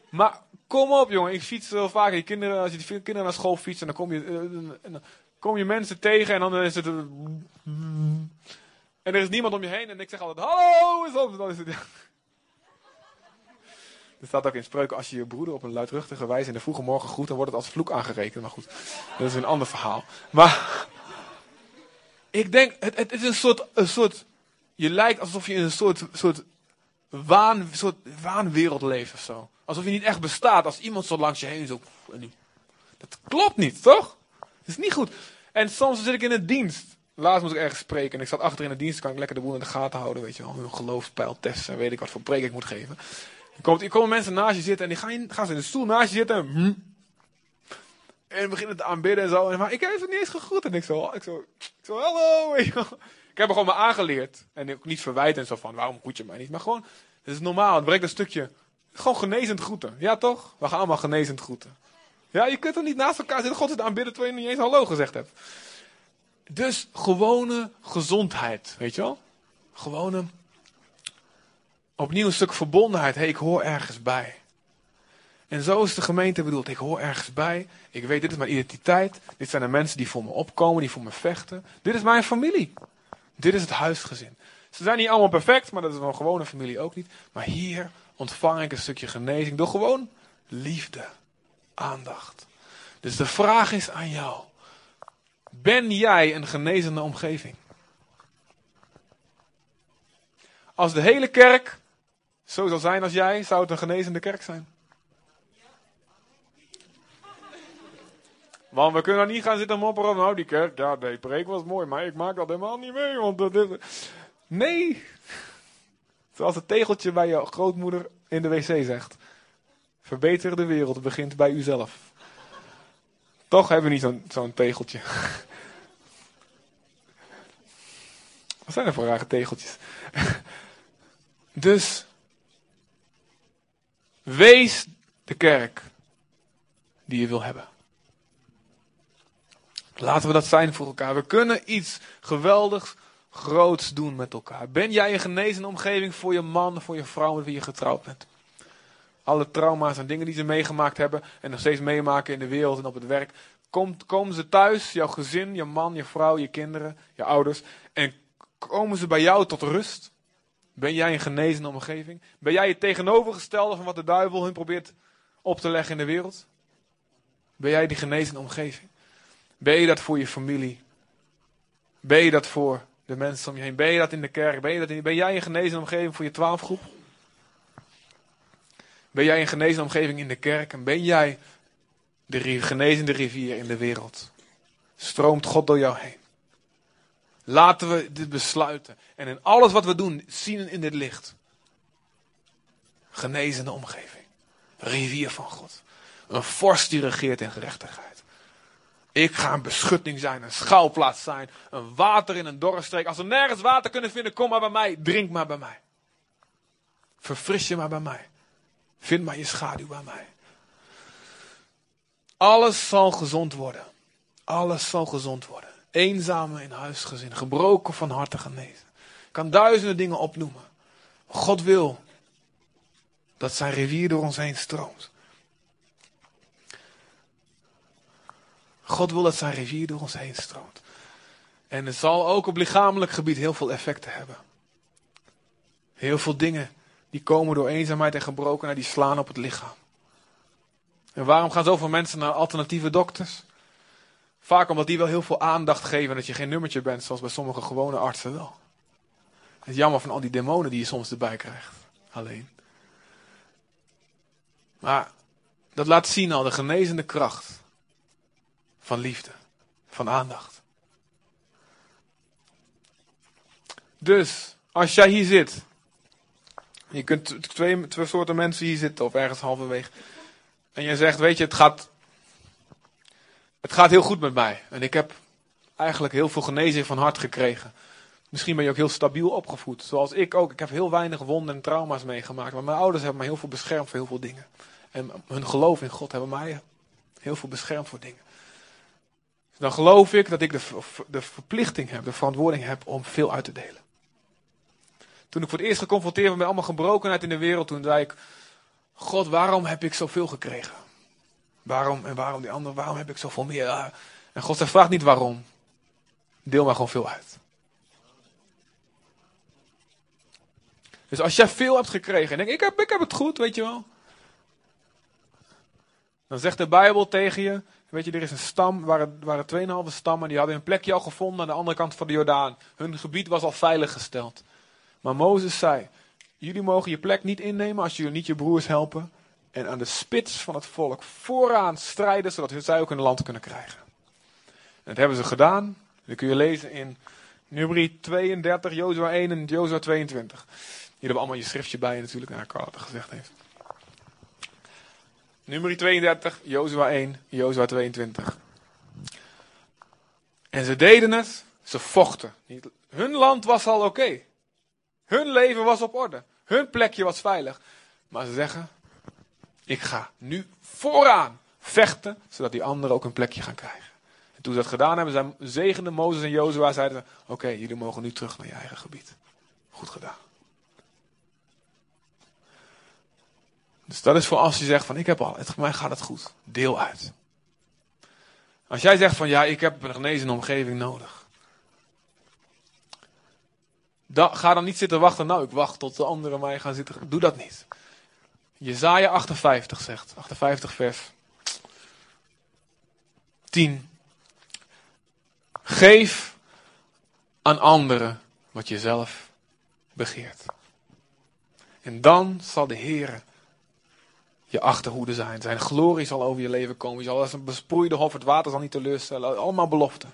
Maar kom op, jongen. Ik fiets wel vaak. Je kinderen, als je die kinderen naar school fietsen, dan kom je, uh, dan kom je mensen tegen en dan is het. En er is niemand om je heen en ik zeg altijd: Hallo! Dan is het. Er staat ook in spreuken: als je je broeder op een luidruchtige wijze in de vroege morgen groet, dan wordt het als vloek aangerekend. Maar goed, dat is een ander verhaal. Maar ik denk, het, het is een soort, een soort. Je lijkt alsof je in een soort, soort waan, soort waanwereld leeft of zo. Alsof je niet echt bestaat als iemand zo langs je heen zo. Dat klopt niet, toch? Dat is niet goed. En soms zit ik in een dienst. Laatst moest ik ergens spreken en ik zat achter in de dienst. kan ik lekker de boel in de gaten houden, weet je wel. Hun geloofspeil testen en weet ik wat voor preek ik moet geven. Er komen, komen mensen naast je zitten en die gaan, gaan ze in de stoel naast je zitten. En, hm, en beginnen te aanbidden en zo. En, maar ik heb het niet eens gegroet. En ik zo, ik zo, ik zo hallo. Ik heb er gewoon maar aangeleerd. En ook niet verwijt en zo van, waarom groet je mij niet? Maar gewoon, het is normaal. Het brengt een stukje, gewoon genezend groeten. Ja toch? We gaan allemaal genezend groeten. Ja, je kunt er niet naast elkaar zitten. God zit aanbidden terwijl je niet eens hallo gezegd hebt. Dus gewone gezondheid, weet je wel? Gewone, opnieuw een stuk verbondenheid. Hey, ik hoor ergens bij. En zo is de gemeente bedoeld. Ik hoor ergens bij. Ik weet, dit is mijn identiteit. Dit zijn de mensen die voor me opkomen, die voor me vechten. Dit is mijn familie. Dit is het huisgezin. Ze zijn niet allemaal perfect, maar dat is een gewone familie ook niet. Maar hier ontvang ik een stukje genezing door gewoon liefde, aandacht. Dus de vraag is aan jou. Ben jij een genezende omgeving? Als de hele kerk zo zal zijn als jij, zou het een genezende kerk zijn. Want we kunnen niet gaan zitten mopperen. Nou, die kerk, ja, de preek was mooi, maar ik maak dat helemaal niet mee. Want dat is... Nee. Zoals het tegeltje bij je grootmoeder in de wc zegt. Verbeter de wereld begint bij uzelf. Toch hebben we niet zo'n zo'n tegeltje. Wat zijn er voor rare tegeltjes? Dus, wees de kerk die je wil hebben. Laten we dat zijn voor elkaar. We kunnen iets geweldigs, groots doen met elkaar. Ben jij een genezen omgeving voor je man, voor je vrouw met wie je getrouwd bent? Alle trauma's en dingen die ze meegemaakt hebben en nog steeds meemaken in de wereld en op het werk. Komt, komen ze thuis, jouw gezin, je man, je vrouw, je kinderen, je ouders. En komen ze bij jou tot rust? Ben jij een genezen omgeving? Ben jij het tegenovergestelde van wat de duivel hun probeert op te leggen in de wereld? Ben jij die genezen omgeving? Ben je dat voor je familie? Ben je dat voor de mensen om je heen? Ben je dat in de kerk? Ben, je dat in, ben jij een genezen omgeving voor je twaalfgroep? Ben jij een genezen omgeving in de kerk? En ben jij de genezende rivier in de wereld? Stroomt God door jou heen? Laten we dit besluiten. En in alles wat we doen, zien in dit licht. Genezende omgeving. Rivier van God. Een vorst die regeert in gerechtigheid. Ik ga een beschutting zijn, een schouwplaats zijn, een water in een dorre streek. Als we nergens water kunnen vinden, kom maar bij mij, drink maar bij mij. Verfris je maar bij mij. Vind maar je schaduw bij mij. Alles zal gezond worden. Alles zal gezond worden. Eenzame in huisgezin, gebroken van harte genezen. Ik kan duizenden dingen opnoemen. God wil dat zijn rivier door ons heen stroomt. God wil dat zijn rivier door ons heen stroomt. En het zal ook op lichamelijk gebied heel veel effecten hebben. Heel veel dingen die komen door eenzaamheid en gebrokenheid, die slaan op het lichaam. En waarom gaan zoveel mensen naar alternatieve dokters? Vaak omdat die wel heel veel aandacht geven dat je geen nummertje bent, zoals bij sommige gewone artsen wel. Het is jammer van al die demonen die je soms erbij krijgt. Alleen. Maar dat laat zien al de genezende kracht van liefde, van aandacht. Dus, als jij hier zit, je kunt twee, twee soorten mensen hier zitten of ergens halverwege, en je zegt, weet je, het gaat, het gaat heel goed met mij. En ik heb eigenlijk heel veel genezing van hart gekregen. Misschien ben je ook heel stabiel opgevoed, zoals ik ook. Ik heb heel weinig wonden en trauma's meegemaakt, maar mijn ouders hebben mij heel veel beschermd voor heel veel dingen. En hun geloof in God hebben mij heel veel beschermd voor dingen. Dan geloof ik dat ik de, de verplichting heb, de verantwoording heb om veel uit te delen. Toen ik voor het eerst geconfronteerd werd met allemaal gebrokenheid in de wereld, toen zei ik, God, waarom heb ik zoveel gekregen? Waarom en waarom die anderen, waarom heb ik zoveel meer? En God zegt, vraag niet waarom. Deel maar gewoon veel uit. Dus als jij veel hebt gekregen en denkt, ik heb, ik heb het goed, weet je wel. Dan zegt de Bijbel tegen je, weet je, er is een stam, waren, waren 2,5 stammen, die hadden een plekje al gevonden aan de andere kant van de Jordaan. Hun gebied was al veilig gesteld. Maar Mozes zei, jullie mogen je plek niet innemen als jullie niet je broers helpen. En aan de spits van het volk vooraan strijden, zodat zij ook hun land kunnen krijgen. En dat hebben ze gedaan. Dat kun je lezen in Numeri 32, Jozua 1 en Jozua 22. Hier hebben allemaal je schriftje bij natuurlijk, naar Carl het gezegd heeft. Nummer 32, Jozua 1, Jozua 22. En ze deden het, ze vochten. Hun land was al oké. Hun leven was op orde. Hun plekje was veilig. Maar ze zeggen, ik ga nu vooraan vechten, zodat die anderen ook een plekje gaan krijgen. En toen ze dat gedaan hebben, zijn zegende Mozes en Jozua, zeiden ze, oké, jullie mogen nu terug naar je eigen gebied. Goed gedaan. Dus dat is voor als je zegt van ik heb al, het, mij gaat het goed. Deel uit. Als jij zegt van ja, ik heb een genezende omgeving nodig. ga dan niet zitten wachten, nou ik wacht tot de anderen mij gaan zitten. Doe dat niet. Jezaja 58 zegt, 58 vers 10. Geef aan anderen wat je zelf begeert. En dan zal de Heer je achterhoede zijn. Zijn glorie zal over je leven komen. Je zal als een besproeide hof, het water zal niet teleurstellen. Allemaal beloften.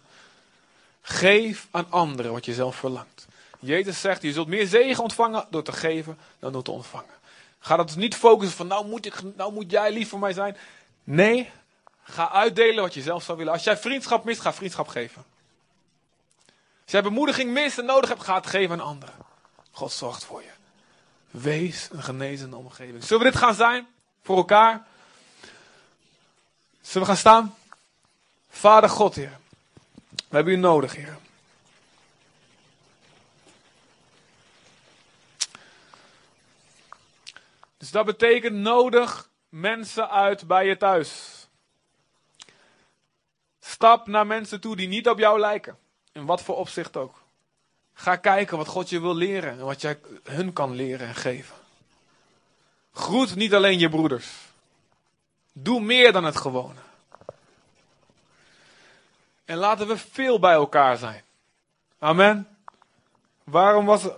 Geef aan anderen wat je zelf verlangt. Jezus zegt, je zult meer zegen ontvangen door te geven dan door te ontvangen. Ga dat dus niet focussen van, nou moet, ik, nou moet jij lief voor mij zijn. Nee, ga uitdelen wat je zelf zou willen. Als jij vriendschap mist, ga vriendschap geven. Als jij bemoediging mist en nodig hebt, ga het geven aan anderen. God zorgt voor je. Wees een genezende omgeving. Zullen we dit gaan zijn? voor elkaar. Zullen we gaan staan? Vader God, Heer. We hebben u nodig, Heer. Dus dat betekent nodig mensen uit bij je thuis. Stap naar mensen toe die niet op jou lijken. In wat voor opzicht ook. Ga kijken wat God je wil leren en wat jij hun kan leren en geven. Groet niet alleen je broeders. Doe meer dan het gewone. En laten we veel bij elkaar zijn. Amen. Waarom was uh,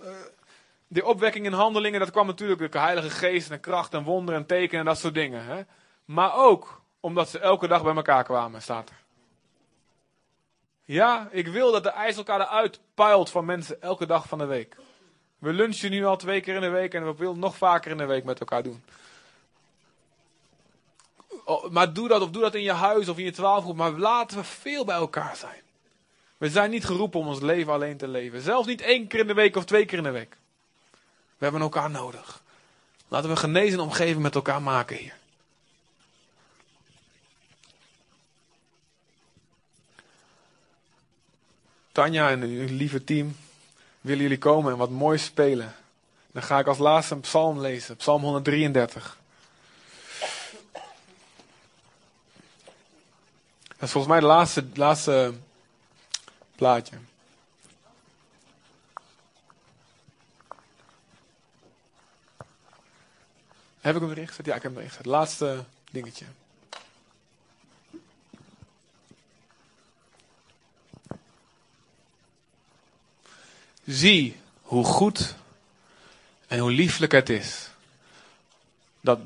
die opwekking in handelingen? Dat kwam natuurlijk de Heilige Geest en kracht en wonder en tekenen en dat soort dingen. Hè? Maar ook omdat ze elke dag bij elkaar kwamen, staat er. Ja, ik wil dat de ijs elkaar eruit puilt van mensen elke dag van de week. We lunchen nu al twee keer in de week en we willen nog vaker in de week met elkaar doen. Oh, maar doe dat of doe dat in je huis of in je twaalfgroep. Maar laten we veel bij elkaar zijn. We zijn niet geroepen om ons leven alleen te leven. Zelfs niet één keer in de week of twee keer in de week. We hebben elkaar nodig. Laten we genezen omgeving met elkaar maken hier. Tanja en uw lieve team, willen jullie komen en wat moois spelen? Dan ga ik als laatste een psalm lezen, psalm 133. Dat is volgens mij het laatste, laatste plaatje. Heb ik hem erin gezet? Ja, ik heb hem erin gezet. Laatste dingetje. Zie hoe goed en hoe lieflijk het is dat,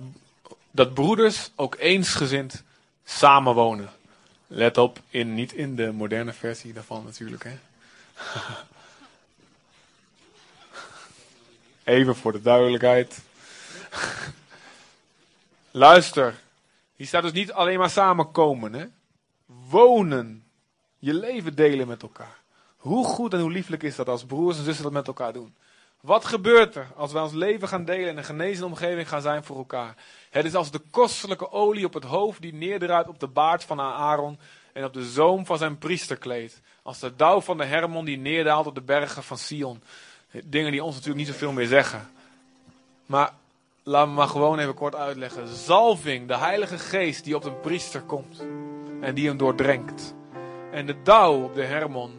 dat broeders ook eensgezind samenwonen. Let op, in, niet in de moderne versie daarvan natuurlijk. Hè? Even voor de duidelijkheid. Luister, hier staat dus niet alleen maar samenkomen. Hè? Wonen, je leven delen met elkaar. Hoe goed en hoe lieflijk is dat als broers en zussen dat met elkaar doen? Wat gebeurt er als wij ons leven gaan delen en een genezen omgeving gaan zijn voor elkaar? Het is als de kostelijke olie op het hoofd die neerdraait op de baard van Aaron en op de zoom van zijn priesterkleed. Als de dauw van de Hermon die neerdaalt op de bergen van Sion. Dingen die ons natuurlijk niet zoveel meer zeggen. Maar laat me maar gewoon even kort uitleggen. Zalving, de Heilige Geest die op een priester komt en die hem doordrenkt. En de dauw op de Hermon,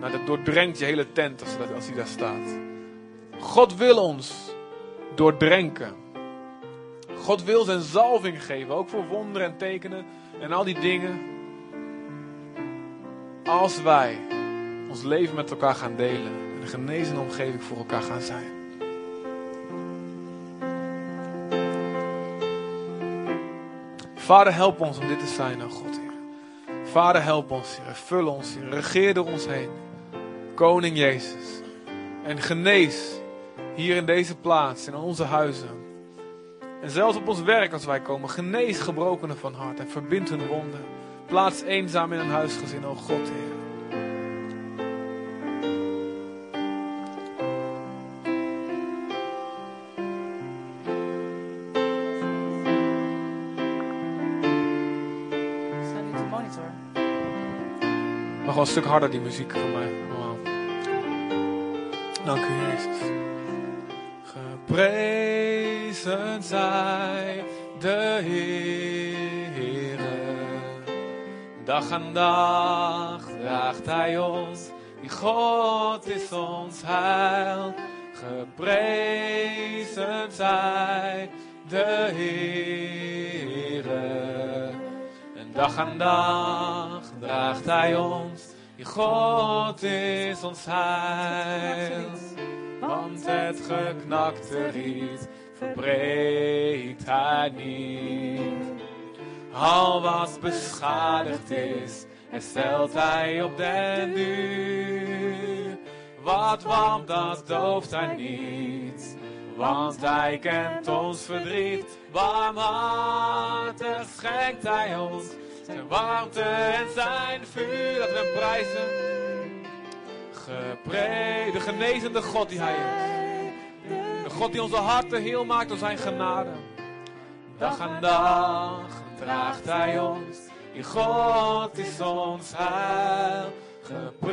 nou, dat doordrenkt je hele tent als, als hij daar staat. God wil ons doordrenken. God wil zijn zalving geven, ook voor wonderen en tekenen en al die dingen. Als wij ons leven met elkaar gaan delen en een genezende omgeving voor elkaar gaan zijn. Vader, help ons om dit te zijn, oh God, Heer. Vader, help ons, Heer. Vul ons, Heer. Regeer door ons heen. Koning Jezus. En genees hier in deze plaats, in onze huizen. En zelfs op ons werk als wij komen, genees gebrokenen van hart en verbind hun wonden. Plaats eenzaam in een huisgezin, o God, Heer. Wel stuk harder die muziek van mij. Wow. Dank u, Jezus. Geprezen zij de Heere. Dag aan dag draagt Hij ons. Die God is ons heil. Geprezen zij de Heere. En dag aan dag draagt Hij ons. Die God is ons heil. Want het geknakte riet verbreekt Hij niet. Al wat beschadigd is, herstelt Hij op den duur. Wat warmt, dat dooft Hij niet. Want Hij kent ons verdriet. Barmhartig schenkt Hij ons zijn warmte en zijn vuur. Dat we prijzen. Gepre de genezende God die Hij is. De God die onze harten heel maakt door zijn genade. Dag aan dag draagt Hij ons. Die God is ons heil. Geprezen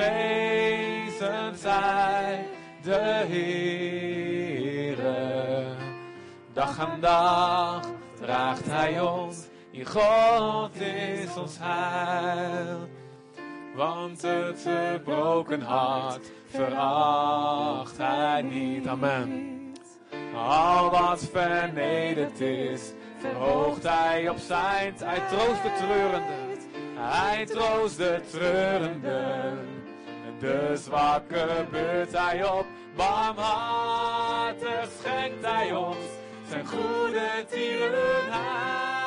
zij de Heere. Dag aan dag draagt Hij ons. Die God is ons heil. Want het gebroken hart veracht Hij niet. Amen. Al wat vernederd is, verhoogt Hij op zijn. Hij troost de treurende. Hij troost de treurenden. De zwakke beurt Hij op. Barmhartig schenkt Hij ons zijn goede tierenheid.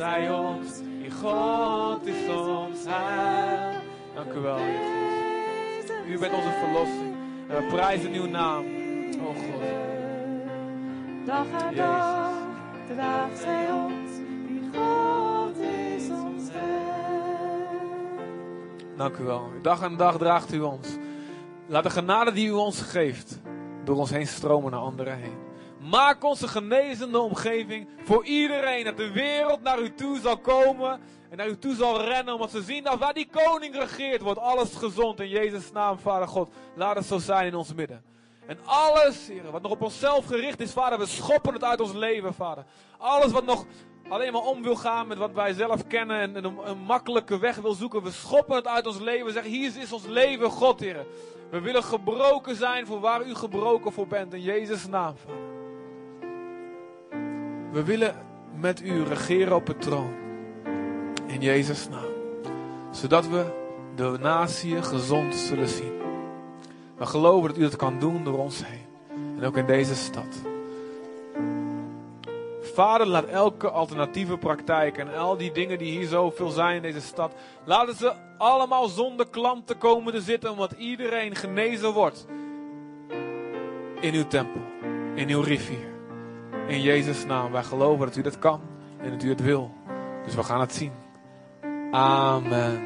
Bij ons. In God is ons heil. Dank u wel, God. U bent onze verlossing. En we prijzen uw naam. Oh God. Dag aan Jezus. dag draagt zij ons, die God is ons heil. Dank u wel. Dag aan dag draagt u ons. Laat de genade die u ons geeft door ons heen stromen naar anderen heen. Maak ons een genezende omgeving voor iedereen. Dat de wereld naar u toe zal komen en naar u toe zal rennen. Omdat ze zien dat waar die koning regeert, wordt alles gezond. In Jezus' naam, Vader God. Laat het zo zijn in ons midden. En alles, Heer, wat nog op onszelf gericht is, Vader, we schoppen het uit ons leven, Vader. Alles wat nog alleen maar om wil gaan met wat wij zelf kennen en, en een, een makkelijke weg wil zoeken, we schoppen het uit ons leven. We zeggen, hier is ons leven, God, Heer. We willen gebroken zijn voor waar u gebroken voor bent, in Jezus' naam, Vader. We willen met u regeren op het troon, in Jezus' naam. Zodat we de natie gezond zullen zien. We geloven dat u dat kan doen door ons heen. En ook in deze stad. Vader, laat elke alternatieve praktijk en al die dingen die hier zoveel zijn in deze stad, laten ze allemaal zonder klanten komen te zitten, omdat iedereen genezen wordt. In uw tempel, in uw rivier. In Jezus' naam, wij geloven dat u dat kan en dat u het wil. Dus we gaan het zien. Amen.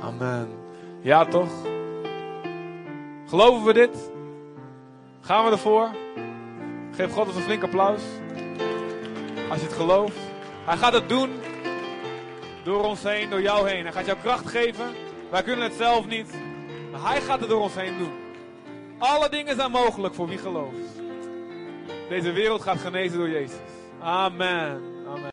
Amen. Ja, toch? Geloven we dit? Gaan we ervoor? Geef God eens een flink applaus. Als je het gelooft. Hij gaat het doen. Door ons heen, door jou heen. Hij gaat jou kracht geven. Wij kunnen het zelf niet. Maar hij gaat het door ons heen doen. Alle dingen zijn mogelijk voor wie gelooft. Deze wereld gaat genezen door Jezus. Amen.